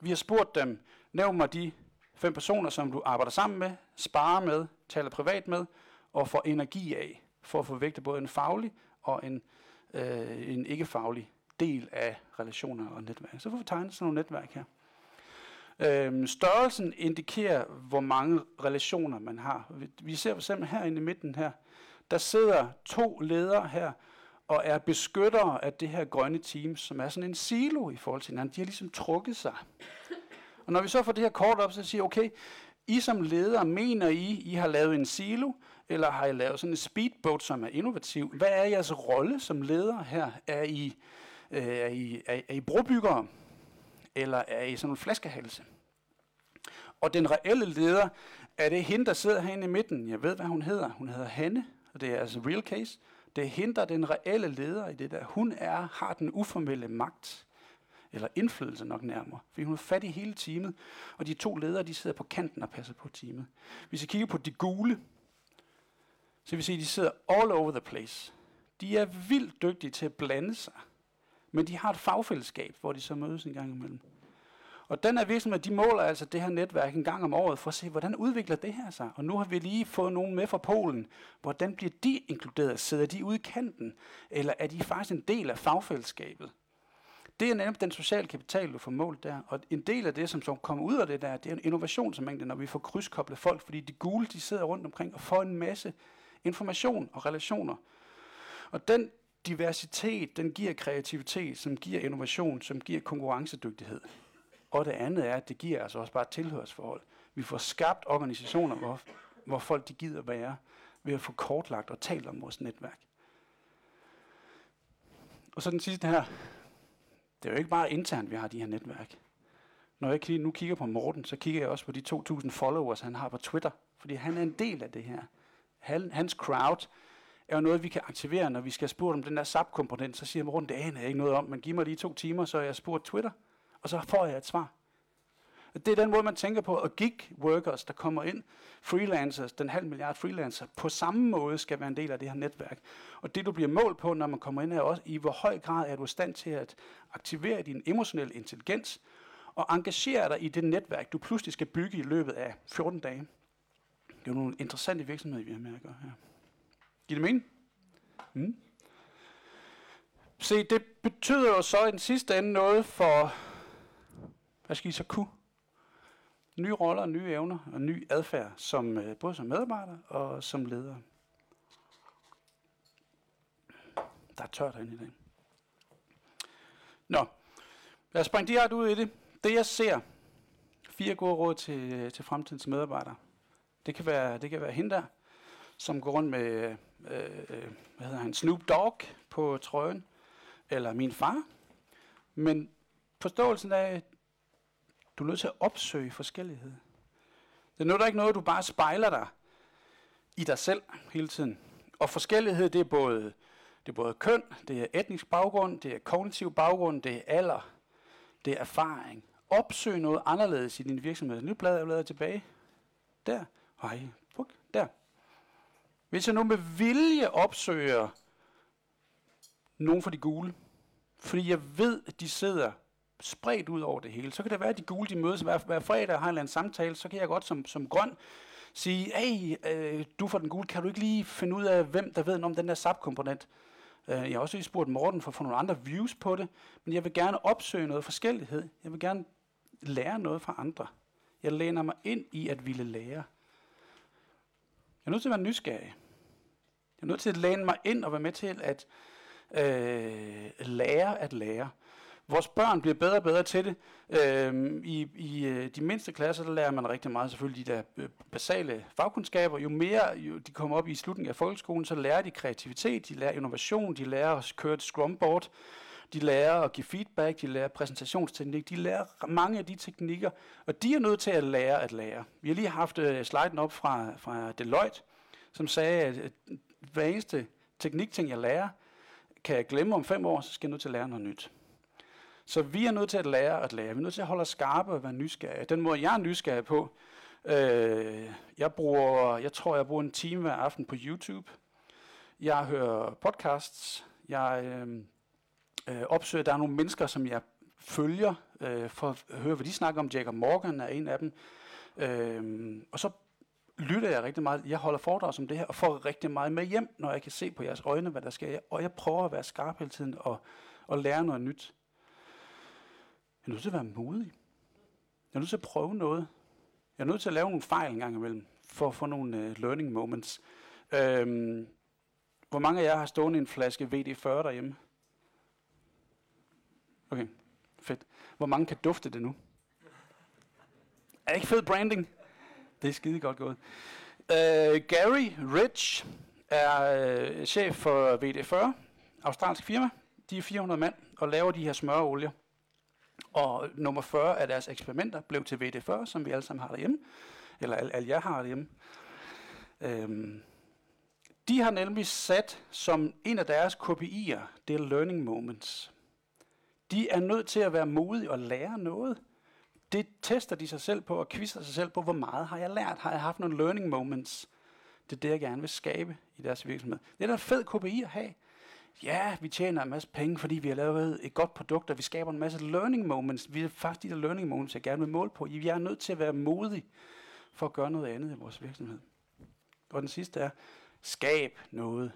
vi har spurgt dem, nævn mig de fem personer, som du arbejder sammen med, sparer med, taler privat med, og får energi af, for at få både en faglig og en, øh, en ikke-faglig del af relationer og netværk. Så får vi tegnet sådan nogle netværk her. Øhm, størrelsen indikerer, hvor mange relationer man har. Vi, vi ser for eksempel herinde i midten her, der sidder to ledere her, og er beskyttere af det her grønne team, som er sådan en silo i forhold til hinanden. De har ligesom trukket sig. Og når vi så får det her kort op, så siger okay, I som ledere, mener I, I har lavet en silo, eller har I lavet sådan en speedboat, som er innovativ? Hvad er jeres rolle som leder her? Er I, øh, er I, er, er I brobyggere? Eller er I sådan en flaskehalse? Og den reelle leder, er det hende, der sidder herinde i midten? Jeg ved, hvad hun hedder. Hun hedder Hanne, og det er altså real case. Det er hende, der den reelle leder i det der. Hun er, har den uformelle magt, eller indflydelse nok nærmere, fordi hun er fat i hele teamet, og de to ledere, de sidder på kanten og passer på teamet. Hvis I kigger på de gule, så vil sige, at de sidder all over the place. De er vildt dygtige til at blande sig, men de har et fagfællesskab, hvor de så mødes en gang imellem. Og den her virksomhed, de måler altså det her netværk en gang om året for at se, hvordan udvikler det her sig. Og nu har vi lige fået nogen med fra Polen. Hvordan bliver de inkluderet? Sidder de ude i kanten? Eller er de faktisk en del af fagfællesskabet? Det er nemlig den sociale kapital, du får målt der. Og en del af det, som så kommer ud af det der, det er en innovationsmængde, når vi får krydskoblet folk. Fordi de gule, de sidder rundt omkring og får en masse information og relationer. Og den diversitet, den giver kreativitet, som giver innovation, som giver konkurrencedygtighed. Og det andet er, at det giver altså også bare et tilhørsforhold. Vi får skabt organisationer, hvor, hvor folk de gider være, ved at få kortlagt og talt om vores netværk. Og så den sidste her. Det er jo ikke bare internt, vi har de her netværk. Når jeg nu kigger på Morten, så kigger jeg også på de 2.000 followers, han har på Twitter. Fordi han er en del af det her. Hans crowd er jo noget, vi kan aktivere, når vi skal spurgt om den der SAP-komponent. Så siger Morten, det aner jeg ikke noget om, men giv mig lige to timer, så jeg spurgt Twitter og så får jeg et svar. Det er den måde, man tænker på, og gig workers, der kommer ind, freelancers, den halv milliard freelancer, på samme måde skal være en del af det her netværk. Og det, du bliver målt på, når man kommer ind, er også, i hvor høj grad er du i stand til at aktivere din emotionelle intelligens, og engagere dig i det netværk, du pludselig skal bygge i løbet af 14 dage. Det er jo nogle interessante virksomheder, vi har med at gøre her. Giver det mening? Mm. Se, det betyder jo så i den sidste ende noget for hvad skal I så kunne? Nye roller, nye evner og ny adfærd, som, øh, både som medarbejder og som leder. Der er tørt herinde i dag. Nå, lad os springe direkte ud i det. Det jeg ser, fire gode råd til, øh, til fremtidens medarbejdere. Det kan være, det kan være hende der, som går rundt med øh, øh, hvad hedder han, Snoop Dogg på trøjen, eller min far. Men forståelsen af, du er nødt til at opsøge forskellighed. Det er ikke noget, du bare spejler dig i dig selv hele tiden. Og forskellighed, det er både, det er både køn, det er etnisk baggrund, det er kognitiv baggrund, det er alder, det er erfaring. Opsøg noget anderledes i din virksomhed. Nu bladrer jeg bladrer tilbage. Der. Hej. Puk. Der. Hvis jeg nu med vilje opsøger nogen fra de gule, Fordi jeg ved, at de sidder spredt ud over det hele. Så kan det være, at de gule de mødes hver, hver fredag og har en eller anden samtale. Så kan jeg godt som, som grøn sige, hey, øh, du fra den gule, kan du ikke lige finde ud af, hvem der ved noget om den der SAP-komponent? Øh, jeg har også lige spurgt Morten for at få nogle andre views på det, men jeg vil gerne opsøge noget forskellighed. Jeg vil gerne lære noget fra andre. Jeg læner mig ind i at ville lære. Jeg er nødt til at være nysgerrig. Jeg er nødt til at læne mig ind og være med til at øh, lære at lære. Vores børn bliver bedre og bedre til det. Øh, I i øh, de mindste klasser, der lærer man rigtig meget selvfølgelig de der øh, basale fagkundskaber. Jo mere jo de kommer op i slutningen af folkeskolen, så lærer de kreativitet, de lærer innovation, de lærer at køre et scrumboard, de lærer at give feedback, de lærer præsentationsteknik, de lærer mange af de teknikker, og de er nødt til at lære at lære. Vi har lige haft øh, sliden op fra, fra Deloitte, som sagde, at øh, hver eneste teknikting, jeg lærer, kan jeg glemme om fem år, så skal jeg nødt til at lære noget nyt. Så vi er nødt til at lære at lære. Vi er nødt til at holde os skarpe og være nysgerrige. Den måde, jeg er nysgerrig på, øh, jeg, bruger, jeg tror, jeg bruger en time hver aften på YouTube. Jeg hører podcasts. Jeg øh, øh, opsøger, der er nogle mennesker, som jeg følger, øh, for at høre, hvad de snakker om. Jacob Morgan er en af dem. Øh, og så lytter jeg rigtig meget. Jeg holder foredrag om det her, og får rigtig meget med hjem, når jeg kan se på jeres øjne, hvad der sker. Og jeg prøver at være skarp hele tiden, og, og lære noget nyt. Jeg er nødt til at være modig. Jeg er nødt til at prøve noget. Jeg er nødt til at lave nogle fejl en gang imellem, for at få nogle uh, learning moments. Øhm, hvor mange af jer har stående en flaske VD40 derhjemme? Okay, fedt. Hvor mange kan dufte det nu? Er det ikke fed branding? Det er skide godt gået. Uh, Gary Rich er uh, chef for VD40, australsk firma. De er 400 mand og laver de her smøreolier. Og nummer 40 af deres eksperimenter blev til VD40, som vi alle sammen har derhjemme. Eller alle, alle jer har derhjemme. Øhm, de har nemlig sat som en af deres KPI'er, det er learning moments. De er nødt til at være modige og lære noget. Det tester de sig selv på og quizzer sig selv på, hvor meget har jeg lært? Har jeg haft nogle learning moments? Det er det, jeg gerne vil skabe i deres virksomhed. Det er da en fed KPI at have ja, vi tjener en masse penge, fordi vi har lavet et godt produkt, og vi skaber en masse learning moments. Vi er faktisk de der learning moments, jeg gerne vil måle på. Vi er nødt til at være modige for at gøre noget andet i vores virksomhed. Og den sidste er, skab noget.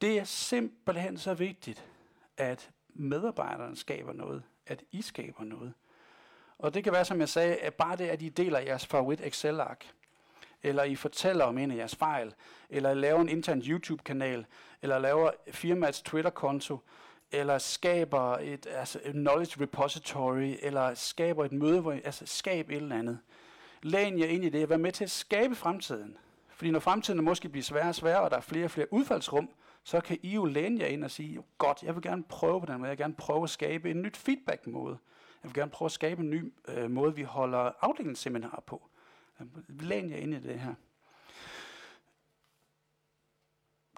Det er simpelthen så vigtigt, at medarbejderne skaber noget, at I skaber noget. Og det kan være, som jeg sagde, at bare det, at I deler jeres favorit Excel-ark, eller I fortæller om en af jeres fejl, eller I laver en intern YouTube-kanal, eller laver firmaets Twitter-konto, eller skaber et, altså et knowledge repository, eller skaber et møde, hvor I, altså skab et eller andet. Læn jer ind i det, vær med til at skabe fremtiden. Fordi når fremtiden måske bliver sværere og sværere, og der er flere og flere udfaldsrum, så kan I jo læne jer ind og sige, godt, jeg vil gerne prøve på den måde, jeg vil gerne prøve at skabe en nyt feedback-måde. Jeg vil gerne prøve at skabe en ny øh, måde, vi holder afdelingsseminarer på. Øh, læn jer ind i det her.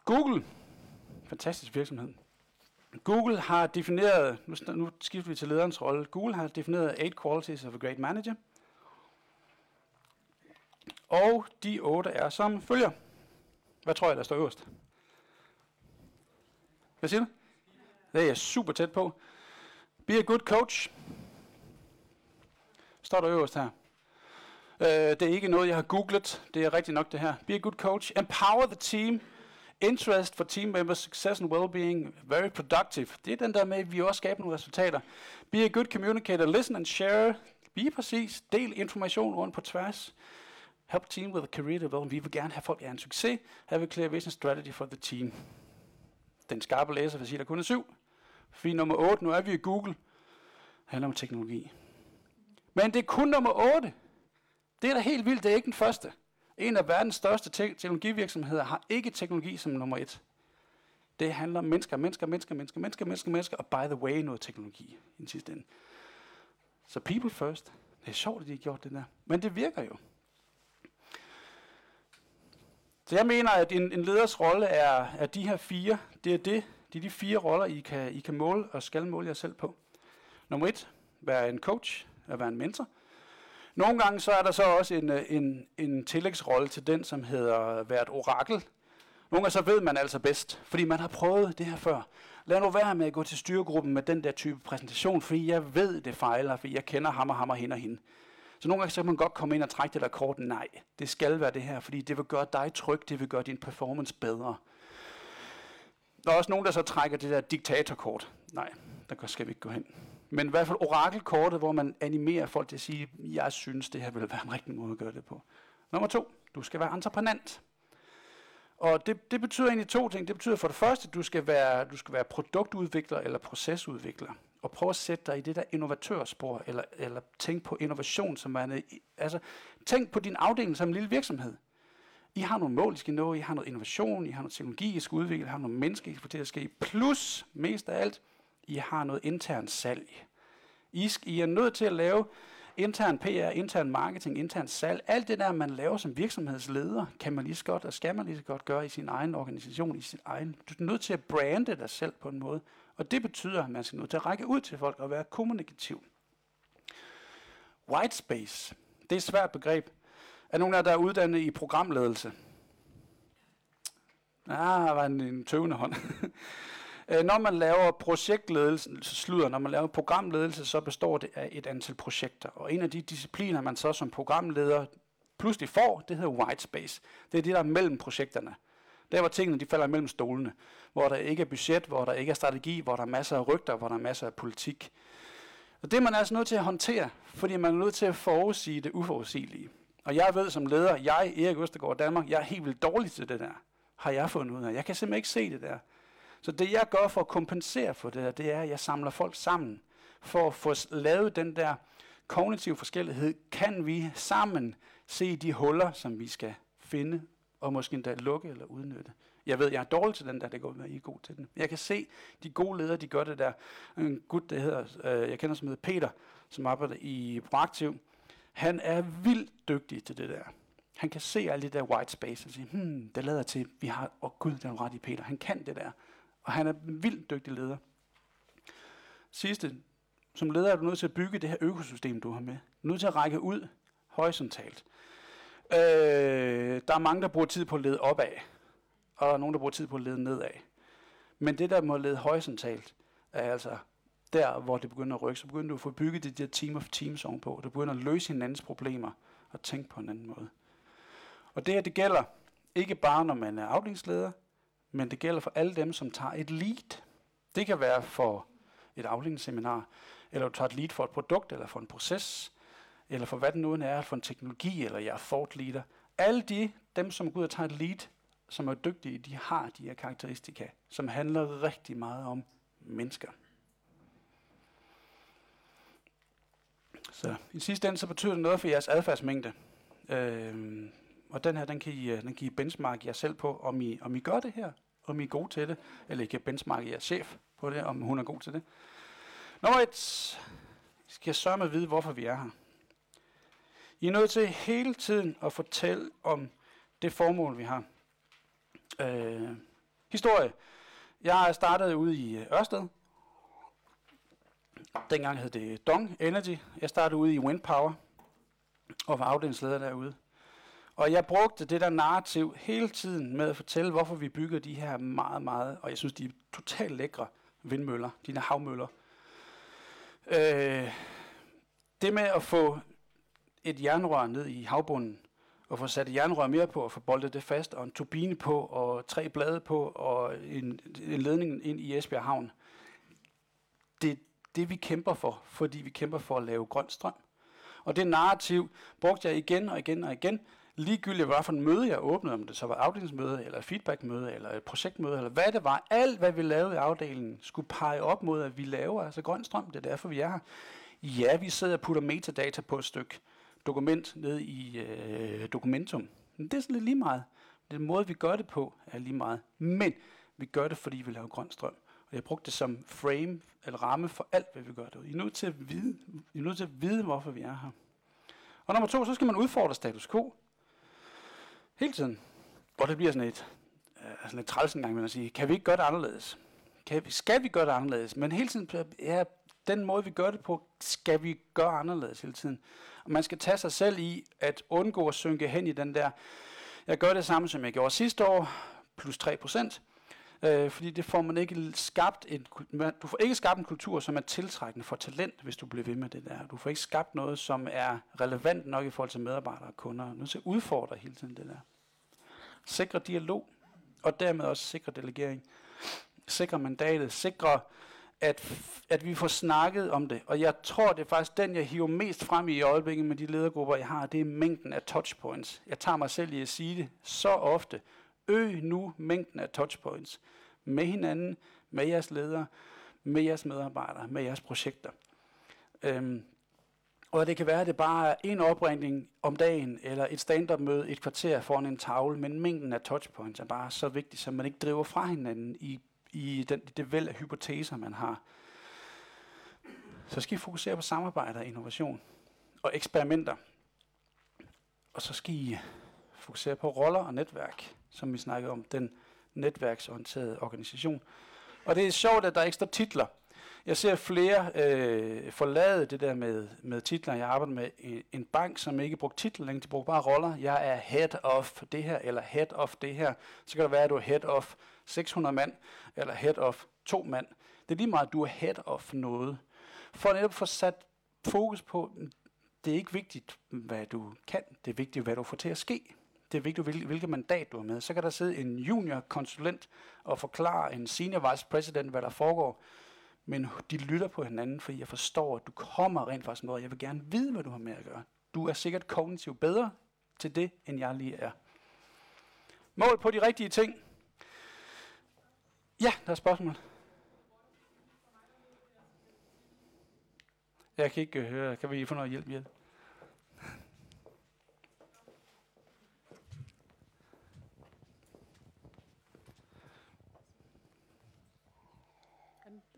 Google, fantastisk virksomhed. Google har defineret, nu, nu skifter vi til lederens rolle, Google har defineret eight qualities of a great manager. Og de otte er som følger. Hvad tror jeg, der står øverst? Hvad siger du? Det er jeg super tæt på. Be a good coach. Står der øverst her. Uh, det er ikke noget, jeg har googlet. Det er rigtigt nok det her. Be a good coach. Empower the team. Interest for team members, success and well-being, very productive. Det er den der med, at vi også skaber nogle resultater. Be a good communicator, listen and share. Be præcis, del information rundt på tværs. Help team with a career development. Vi vil gerne have folk er en succes. Have a clear vision strategy for the team. Den skarpe læser vil sige, der kun er syv. Fordi nummer 8, nu er vi i Google, handler om teknologi. Men det er kun nummer 8. Det er da helt vildt, det er ikke den første. En af verdens største te- teknologivirksomheder har ikke teknologi som nummer et. Det handler om mennesker, mennesker, mennesker, mennesker, mennesker, mennesker, mennesker, og by the way noget teknologi i den sidste ende. Så people first. Det er sjovt, at de har gjort det der. Men det virker jo. Så jeg mener, at en, en leders rolle er, er de her fire. Det er det. Det er de fire roller, I kan, I kan måle og skal måle jer selv på. Nummer et, være en coach, at være en mentor. Nogle gange så er der så også en, øh, en, en tillægsrolle til den, som hedder være et orakel. Nogle gange så ved man altså bedst, fordi man har prøvet det her før. Lad nu være med at gå til styregruppen med den der type præsentation, fordi jeg ved, det fejler, fordi jeg kender ham og ham og hende og hende. Så nogle gange så kan man godt komme ind og trække det der kort. Nej, det skal være det her, fordi det vil gøre dig tryg, det vil gøre din performance bedre. Der er også nogen, der så trækker det der diktatorkort. Nej, der skal vi ikke gå hen. Men i hvert fald orakelkortet, hvor man animerer folk til at sige, jeg synes, det her vil være en rigtig måde at gøre det på. Nummer to, du skal være entreprenant. Og det, det betyder egentlig to ting. Det betyder for det første, at du skal være, du skal være produktudvikler eller procesudvikler. Og prøve at sætte dig i det der innovatørspor, eller, eller tænk på innovation, som man, altså tænk på din afdeling som en lille virksomhed. I har nogle mål, I skal nå, I har noget innovation, I har noget teknologi, I skal udvikle, I har nogle mennesker, I skal til at ske. Plus, mest af alt, I har noget intern salg. I, I er nødt til at lave intern PR, intern marketing, intern salg. Alt det der, man laver som virksomhedsleder, kan man lige så godt og skal man lige så godt gøre i sin egen organisation, i sin egen. Du er nødt til at brande dig selv på en måde. Og det betyder, at man skal nå til at række ud til folk og være kommunikativ. White space. Det er et svært begreb. Er nogen af jer, der er uddannet i programledelse? Ah, der var en, en tøvende hånd. [laughs] Øh, når man laver projektledelse, så slutter, når man laver programledelse, så består det af et antal projekter. Og en af de discipliner, man så som programleder pludselig får, det hedder white space. Det er det, der er mellem projekterne. Der hvor tingene de falder mellem stolene. Hvor der ikke er budget, hvor der ikke er strategi, hvor der er masser af rygter, hvor der er masser af politik. Og det er man altså nødt til at håndtere, fordi man er nødt til at forudsige det uforudsigelige. Og jeg ved som leder, jeg, Erik Østergaard Danmark, jeg er helt vildt dårlig til det der. Har jeg fundet ud af. Jeg kan simpelthen ikke se det der. Så det jeg gør for at kompensere for det der, det er, at jeg samler folk sammen. For at få lavet den der kognitive forskellighed, kan vi sammen se de huller, som vi skal finde, og måske endda lukke eller udnytte. Jeg ved, jeg er dårlig til den der, det går være, I er god til den. Jeg kan se, de gode ledere, de gør det der. En gut, der hedder, øh, jeg kender som hedder Peter, som arbejder i Proaktiv. Han er vildt dygtig til det der. Han kan se alle de der white space og sige, hmm, det lader til, vi har, åh oh, gud, den er ret i Peter. Han kan det der. Og han er en vildt dygtig leder. Sidste, som leder er du nødt til at bygge det her økosystem, du har med. Du er nødt til at række ud horisontalt. Øh, der er mange, der bruger tid på at lede opad, og der er nogen, der bruger tid på at lede nedad. Men det, der må lede horisontalt, er altså der, hvor det begynder at rykke. Så begynder du at få bygget det der team of teams ovenpå. Du begynder at løse hinandens problemer og tænke på en anden måde. Og det her, det gælder ikke bare, når man er afdelingsleder, men det gælder for alle dem, som tager et lead. Det kan være for et afdelingsseminar, eller du tager et lead for et produkt, eller for en proces, eller for hvad den nu er, for en teknologi, eller jeg er thought leader. Alle de, dem som går ud og tager et lead, som er dygtige, de har de her karakteristika, som handler rigtig meget om mennesker. Så i sidste ende, så betyder det noget for jeres adfærdsmængde. Øh, og den her, den kan I, øh, den kan I benchmark jer selv på, om I, om I gør det her, om I er gode til det, eller I kan benchmarke jeres chef på det, om hun er god til det. Nummer et, I skal sørge med at vide, hvorfor vi er her. I er nødt til hele tiden at fortælle om det formål, vi har. Øh, historie. Jeg startede startet ude i øh, Ørsted. Dengang hed det Dong Energy. Jeg startede ude i Wind Power og var afdelingsleder derude. Og jeg brugte det der narrativ hele tiden med at fortælle, hvorfor vi bygger de her meget, meget, og jeg synes, de er totalt lækre vindmøller, de her havmøller. Øh, det med at få et jernrør ned i havbunden, og få sat et jernrør mere på, og få boldet det fast, og en turbine på, og tre blade på, og en, en ledning ind i Esbjerg Havn. Det er det, vi kæmper for, fordi vi kæmper for at lave grøn strøm. Og det narrativ brugte jeg igen og igen og igen, ligegyldigt hvad for en møde jeg åbnede, om det så var afdelingsmøde, eller feedbackmøde, eller et projektmøde, eller hvad det var, alt hvad vi lavede i afdelingen, skulle pege op mod, at vi laver altså grøn strøm, det er derfor vi er her. Ja, vi sidder og putter metadata på et stykke dokument ned i øh, Dokumentum. Men det er sådan lidt lige meget. Den måde, vi gør det på, er lige meget. Men vi gør det, fordi vi laver grøn strøm. Og jeg brugte det som frame, eller ramme for alt, hvad vi gør derude. I er nødt til at vide, I er nødt til at vide hvorfor vi er her. Og nummer to, så skal man udfordre status quo. Hele tiden. Og det bliver sådan et, øh, sådan et træls en gang, man at sige, kan vi ikke gøre det anderledes? Kan vi, skal vi gøre det anderledes? Men hele tiden, ja, den måde, vi gør det på, skal vi gøre anderledes hele tiden. Og man skal tage sig selv i at undgå at synke hen i den der, jeg gør det samme, som jeg gjorde sidste år, plus 3 procent. Øh, fordi det får man ikke skabt en, du får ikke skabt en kultur, som er tiltrækkende for talent, hvis du bliver ved med det der. Du får ikke skabt noget, som er relevant nok i forhold til medarbejdere og kunder. Nu til at udfordre hele tiden det der. Sikre dialog, og dermed også sikre delegering. Sikre mandatet, sikre at, at vi får snakket om det. Og jeg tror, det er faktisk den, jeg hiver mest frem i øjeblikket med de ledergrupper, jeg har. Det er mængden af touchpoints. Jeg tager mig selv i at sige det så ofte. Øg nu mængden af touchpoints med hinanden, med jeres ledere, med jeres medarbejdere, med jeres projekter. Øhm, og det kan være, at det bare er en opringning om dagen, eller et stand-up-møde et kvarter foran en tavle, men mængden af touchpoints er bare så vigtig, så man ikke driver fra hinanden i, i den, det væld af hypoteser, man har. Så skal I fokusere på samarbejde og innovation og eksperimenter. Og så skal I fokusere på roller og netværk, som vi snakkede om, den netværksorienterede organisation. Og det er sjovt, at der ikke står titler. Jeg ser flere øh, forlade det der med, med titler. Jeg arbejder med en, bank, som ikke brugte titler længere, de bruger bare roller. Jeg er head of det her, eller head of det her. Så kan det være, at du er head of 600 mand, eller head of to mand. Det er lige meget, at du er head of noget. For netop få sat fokus på, det er ikke vigtigt, hvad du kan, det er vigtigt, hvad du får til at ske. Det er vigtigt, hvilket mandat du har med. Så kan der sidde en junior konsulent og forklare en senior vice president, hvad der foregår. Men de lytter på hinanden, fordi jeg forstår, at du kommer rent faktisk noget. Jeg vil gerne vide, hvad du har med at gøre. Du er sikkert kognitivt bedre til det, end jeg lige er. Mål på de rigtige ting. Ja, der er spørgsmål. Jeg kan ikke øh, høre. Kan vi få noget hjælp? hjælp?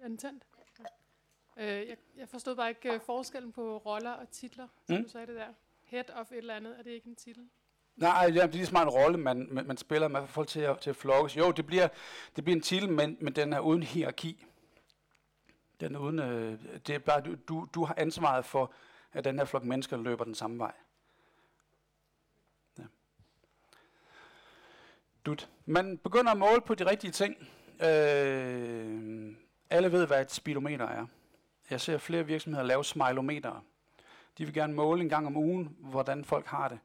Antændt. Øh, jeg, jeg forstod bare ikke uh, forskellen på roller og titler, som mm. du sagde det der. Head of et eller andet, er det ikke en titel? Nej, det er lige så meget en rolle, man, man, man spiller med folk til at, til at flokkes. Jo, det bliver, det bliver en titel, men, men den er uden hierarki. Den er uden, øh, det er bare, du, du, du har ansvaret for, at den her flok mennesker løber den samme vej. Ja. Dut. Man begynder at måle på de rigtige ting. Øh, alle ved, hvad et speedometer er. Jeg ser flere virksomheder lave smilometer. De vil gerne måle en gang om ugen, hvordan folk har det.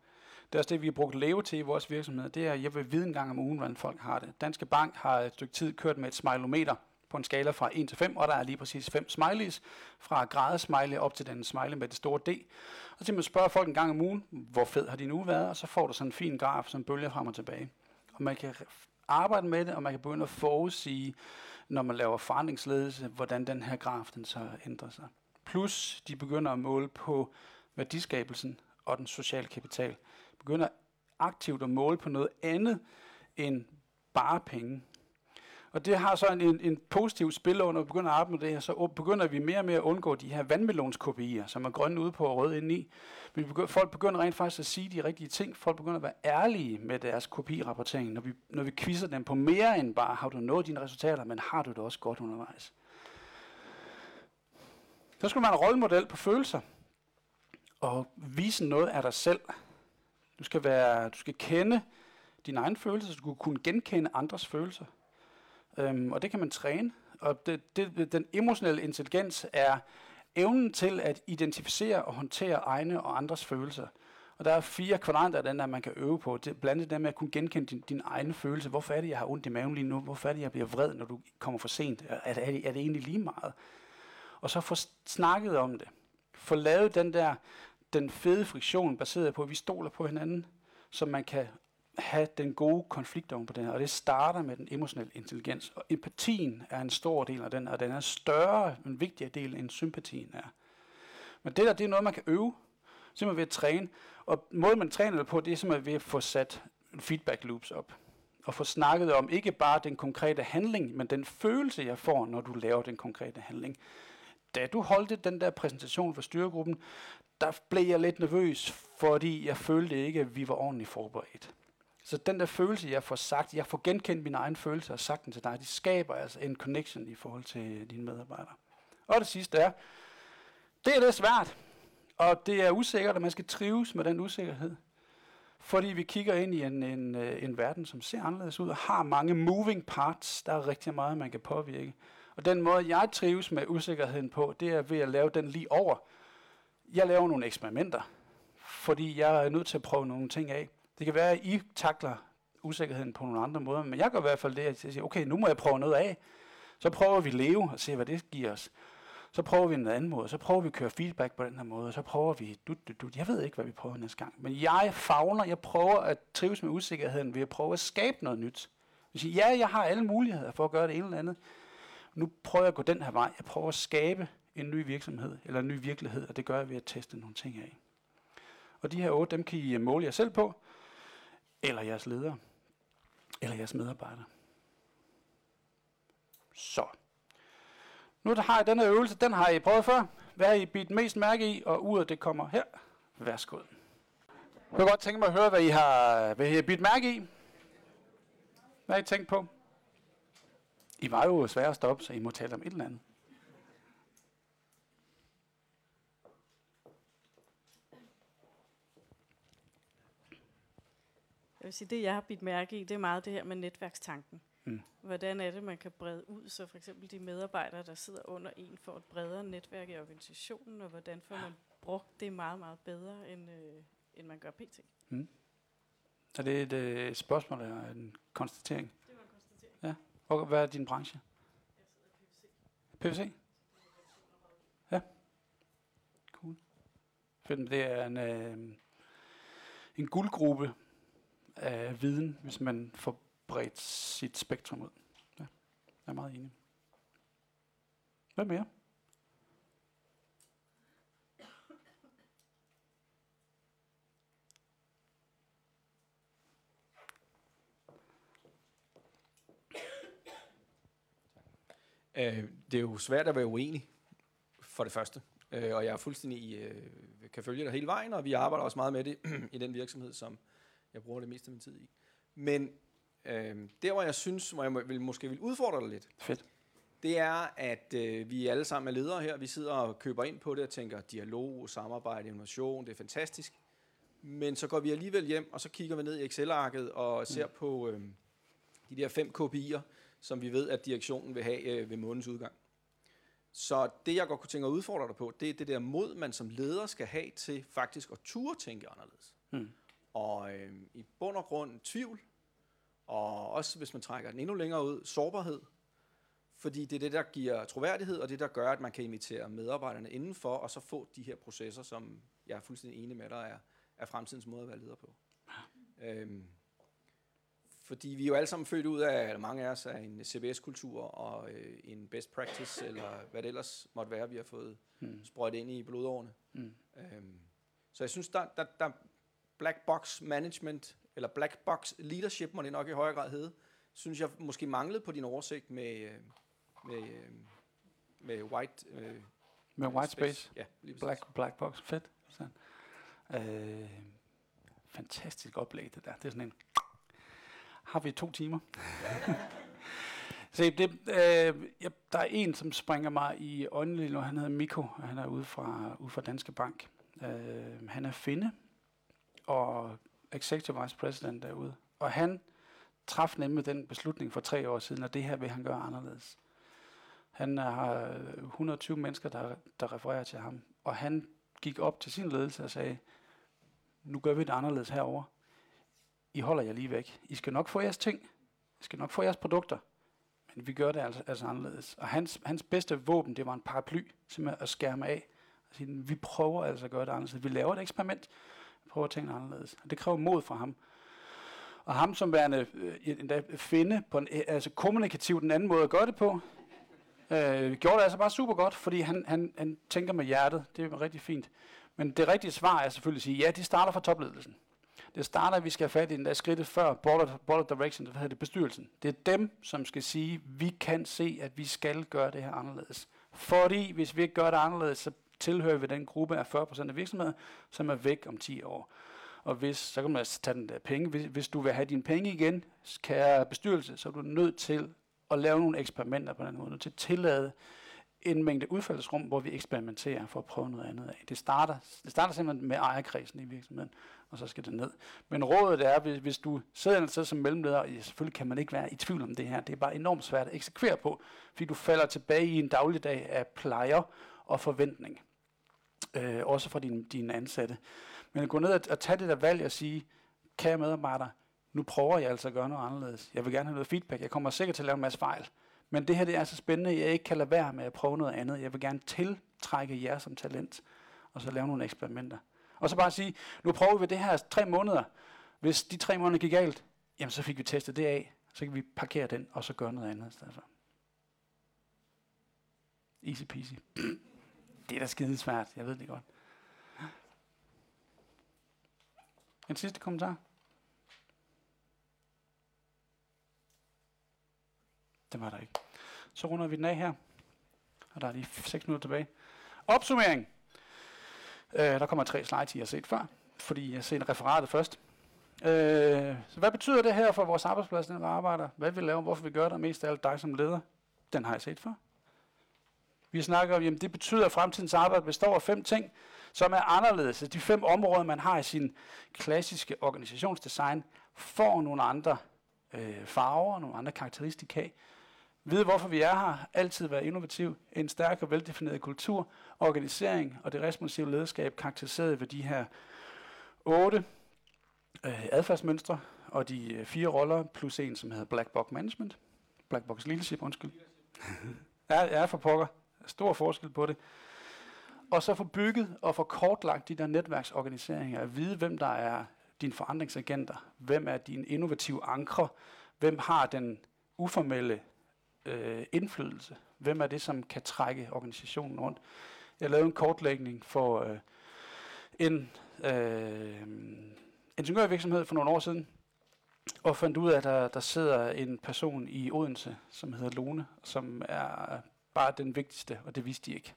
Det er også det, vi har brugt leve til i vores virksomhed. Det er, at jeg vil vide en gang om ugen, hvordan folk har det. Danske Bank har et stykke tid kørt med et smilometer på en skala fra 1 til 5, og der er lige præcis 5 smileys, fra gradesmiley op til den smiley med det store D. Og så man spørger folk en gang om ugen, hvor fed har din uge været, og så får du sådan en fin graf, som bølger frem og tilbage. Og man kan arbejde med det, og man kan begynde at forudsige, når man laver forandringsledelse, hvordan den her graf den så ændrer sig. Plus de begynder at måle på værdiskabelsen og den sociale kapital. Begynder aktivt at måle på noget andet end bare penge. Og det har så en, en, en positiv spil, når vi begynder at arbejde med det her, så begynder vi mere og mere at undgå de her vandmelonskopier, som er grønne ude på og røde indeni. Men begynder, folk begynder rent faktisk at sige de rigtige ting. Folk begynder at være ærlige med deres kopirapportering, når vi, når vi quizzer dem på mere end bare, har du nået dine resultater, men har du det også godt undervejs. Så skal man være en rollemodel på følelser, og vise noget af dig selv. Du skal, være, du skal kende dine egne følelser, så du skal kunne genkende andres følelser. Øhm, og det kan man træne. Og det, det, den emotionelle intelligens er evnen til at identificere og håndtere egne og andres følelser. Og der er fire kvadranter af den der, man kan øve på. Det, blandt andet det med at kunne genkende din, din egen følelse. Hvorfor er det, jeg har ondt i maven lige nu? Hvorfor er det, jeg bliver vred, når du kommer for sent? Er, er, det, er det egentlig lige meget? Og så få snakket om det. Få lavet den der, den fede friktion, baseret på, at vi stoler på hinanden, så man kan have den gode konflikt oven på den her. Og det starter med den emotionelle intelligens. Og empatien er en stor del af den, og den er større, en vigtigere del, end sympatien er. Men det der, det er noget, man kan øve, simpelthen ved at træne. Og måden, man træner det på, det er simpelthen ved at få sat feedback loops op. Og få snakket om ikke bare den konkrete handling, men den følelse, jeg får, når du laver den konkrete handling. Da du holdte den der præsentation for styregruppen, der blev jeg lidt nervøs, fordi jeg følte ikke, at vi var ordentligt forberedt. Så den der følelse, jeg får sagt, jeg får genkendt min egen følelse og sagt den til dig, de skaber altså en connection i forhold til dine medarbejdere. Og det sidste er, det er det svært, og det er usikkert, at man skal trives med den usikkerhed. fordi vi kigger ind i en, en, øh, en verden, som ser anderledes ud, og har mange moving parts. Der er rigtig meget, man kan påvirke. Og den måde, jeg trives med usikkerheden på, det er ved at lave den lige over. Jeg laver nogle eksperimenter, fordi jeg er nødt til at prøve nogle ting af. Det kan være, at I takler usikkerheden på nogle andre måder, men jeg gør i hvert fald det, at jeg siger, okay, nu må jeg prøve noget af. Så prøver vi at leve og se, hvad det giver os. Så prøver vi en anden måde, så prøver vi at køre feedback på den her måde, og så prøver vi, du, du, du, jeg ved ikke, hvad vi prøver næste gang. Men jeg fagner, jeg prøver at trives med usikkerheden ved at prøve at skabe noget nyt. Jeg siger, ja, jeg har alle muligheder for at gøre det ene eller andet. Nu prøver jeg at gå den her vej. Jeg prøver at skabe en ny virksomhed, eller en ny virkelighed, og det gør jeg ved at teste nogle ting af. Og de her otte, dem kan I måle jer selv på, eller jeres ledere, eller jeres medarbejdere. Så. Nu der har I denne øvelse, den har I prøvet før. Hvad har I bidt mest mærke i, og uret det kommer her. Værsgo. Jeg kunne godt tænke mig at høre, hvad I har, hvad I har bidt mærke i. Hvad har I tænkt på? I var jo svære at stoppe, så I må tale om et eller andet. Jeg vil sige, det jeg har bidt mærke i, det er meget det her med netværkstanken. Mm. Hvordan er det, man kan brede ud, så for eksempel de medarbejdere, der sidder under en, får et bredere netværk i organisationen, og hvordan får man brugt det meget, meget bedre, end, øh, end man gør pt. Mm. Er det et øh, spørgsmål eller en konstatering? Det var en konstatering. Ja. Hvad er din branche? Jeg sidder PVC? i Ja. Cool. Fedt, det er en, øh, en guldgruppe af viden, hvis man får bredt sit spektrum ud. Ja, jeg er meget enig. Hvad mere? Øh, det er jo svært at være uenig, for det første. Øh, og jeg er fuldstændig øh, kan følge dig hele vejen, og vi arbejder også meget med det [clears throat] i den virksomhed, som jeg bruger det meste af min tid i. Men øh, der, hvor jeg synes, hvor jeg må- vil, måske vil udfordre dig lidt, Fedt. det er, at øh, vi alle sammen er ledere her. Vi sidder og køber ind på det og tænker, dialog, samarbejde, innovation, det er fantastisk. Men så går vi alligevel hjem, og så kigger vi ned i Excel-arket og ser mm. på øh, de der fem KPI'er, som vi ved, at direktionen vil have øh, ved månedens udgang. Så det, jeg godt kunne tænke at udfordre dig på, det er det der mod, man som leder skal have til faktisk at ture tænke anderledes. Mm. Og øh, i bund og grund tvivl, og også hvis man trækker den endnu længere ud, sårbarhed. Fordi det er det, der giver troværdighed, og det, der gør, at man kan invitere medarbejderne indenfor, og så få de her processer, som jeg er fuldstændig enig med dig, er, er fremtidens måde at være leder på. Øhm, fordi vi er jo alle sammen født ud af, eller mange af os, af en CBS-kultur og øh, en best practice, eller hvad det ellers måtte være, vi har fået Mm. sprøjtet ind i blodårene. Mm. Øhm, så jeg synes, der, der, der black box management, eller black box leadership, må det nok i højere grad hedde, synes jeg måske manglede på din oversigt med, øh, med, øh, med white, øh, Med white space. Ja, lige præcis. Black, black box. Fedt. Sådan. Øh, fantastisk oplæg, det der. Det er sådan en... Har vi to timer? [laughs] Se, det, øh, ja, der er en, som springer mig i øjnene nu. Han hedder Mikko, og han er ude fra, ude fra Danske Bank. Øh, han er finde og executive vice president derude. Og han traf nemlig den beslutning for tre år siden, at det her vil han gøre anderledes. Han har 120 mennesker, der, der refererer til ham. Og han gik op til sin ledelse og sagde, nu gør vi det anderledes herover. I holder jer lige væk. I skal nok få jeres ting. I skal nok få jeres produkter. Men vi gør det altså, altså anderledes. Og hans, hans bedste våben, det var en paraply, simpelthen at skærme af. Og sige, vi prøver altså at gøre det anderledes. Vi laver et eksperiment. Vi prøver at tænke anderledes. Og det kræver mod fra ham. Og ham som værende øh, endda finde på en øh, altså kommunikativ den anden måde at gøre det på, øh, gjorde det altså bare super godt, fordi han, han, han tænker med hjertet. Det er rigtig fint. Men det rigtige svar er selvfølgelig at sige, ja, det starter fra topledelsen. Det starter, at vi skal have fat i den der skridtet før board of, board of direction, hvad hedder det bestyrelsen. Det er dem, som skal sige, vi kan se, at vi skal gøre det her anderledes. Fordi hvis vi ikke gør det anderledes, så tilhører vi den gruppe af 40% af virksomheder, som er væk om 10 år. Og hvis, så kan man altså tage den der penge. Hvis, hvis du vil have dine penge igen, kære bestyrelse, så er du nødt til at lave nogle eksperimenter på den måde. Nødt til at tillade en mængde udfaldsrum, hvor vi eksperimenterer for at prøve noget andet af. Det starter, det starter simpelthen med ejerkredsen i virksomheden, og så skal det ned. Men rådet er, hvis, hvis du sidder et sted som mellemleder, og selvfølgelig kan man ikke være i tvivl om det her, det er bare enormt svært at eksekvere på, fordi du falder tilbage i en dagligdag af plejer og forventning. Øh, også fra dine, dine ansatte. Men at gå ned og, og tage det der valg og sige, kære medarbejder, nu prøver jeg altså at gøre noget anderledes. Jeg vil gerne have noget feedback. Jeg kommer sikkert til at lave en masse fejl. Men det her det er så spændende, at jeg ikke kan lade være med at prøve noget andet. Jeg vil gerne tiltrække jer som talent, og så lave nogle eksperimenter. Og så bare sige, nu prøver vi det her tre måneder. Hvis de tre måneder gik galt, jamen så fik vi testet det af. Så kan vi parkere den, og så gøre noget andet i stedet for. Easy peasy. [clears throat] det er da skide svært, jeg ved det godt. En sidste kommentar? Det var der ikke. Så runder vi den af her. Og der er lige 6 minutter tilbage. Opsummering. Øh, der kommer tre slides, I har set før, fordi jeg har set referatet først. Øh, så hvad betyder det her for vores arbejdsplads, når vi arbejder? Hvad vi laver, hvorfor vi gør det, mest af alt dig som leder? Den har jeg set før. Vi snakker om, at det betyder, at fremtidens arbejde består af fem ting, som er anderledes. Altså, de fem områder, man har i sin klassiske organisationsdesign, får nogle andre øh, farver, nogle andre karakteristika, Vide, hvorfor vi er her, altid være innovativ, en stærk og veldefineret kultur, organisering og det responsive lederskab karakteriseret ved de her otte øh, adfærdsmønstre og de øh, fire roller, plus en, som hedder Black Box Management. Black Box Leadership, undskyld. [laughs] ja, jeg er for pokker. Stor forskel på det. Og så få bygget og få kortlagt de der netværksorganiseringer, at vide, hvem der er dine forandringsagenter, hvem er dine innovative ankre, hvem har den uformelle øh, indflydelse? Hvem er det, som kan trække organisationen rundt? Jeg lavede en kortlægning for øh, en øh, ingeniørvirksomhed for nogle år siden, og fandt ud af, at der, der sidder en person i Odense, som hedder Lone, som er bare den vigtigste, og det vidste de ikke.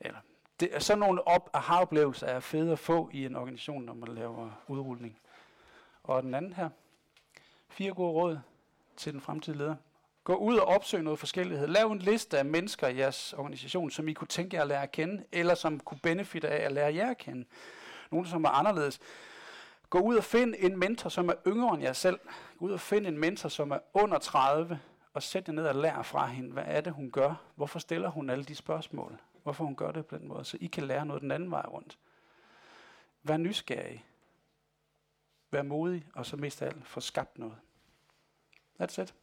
Eller, det, er sådan nogle op aha-oplevelser er fede at få i en organisation, når man laver udrulning. Og den anden her, fire gode råd til den fremtidige leder. Gå ud og opsøg noget forskellighed. Lav en liste af mennesker i jeres organisation, som I kunne tænke jer at lære at kende, eller som kunne benefitte af at lære jer at kende. Nogle, som er anderledes. Gå ud og find en mentor, som er yngre end jer selv. Gå ud og find en mentor, som er under 30, og sæt jer ned og lær fra hende. Hvad er det, hun gør? Hvorfor stiller hun alle de spørgsmål? Hvorfor hun gør det på den måde? Så I kan lære noget den anden vej rundt. Vær nysgerrig. Vær modig, og så mest af alt få skabt noget. That's it.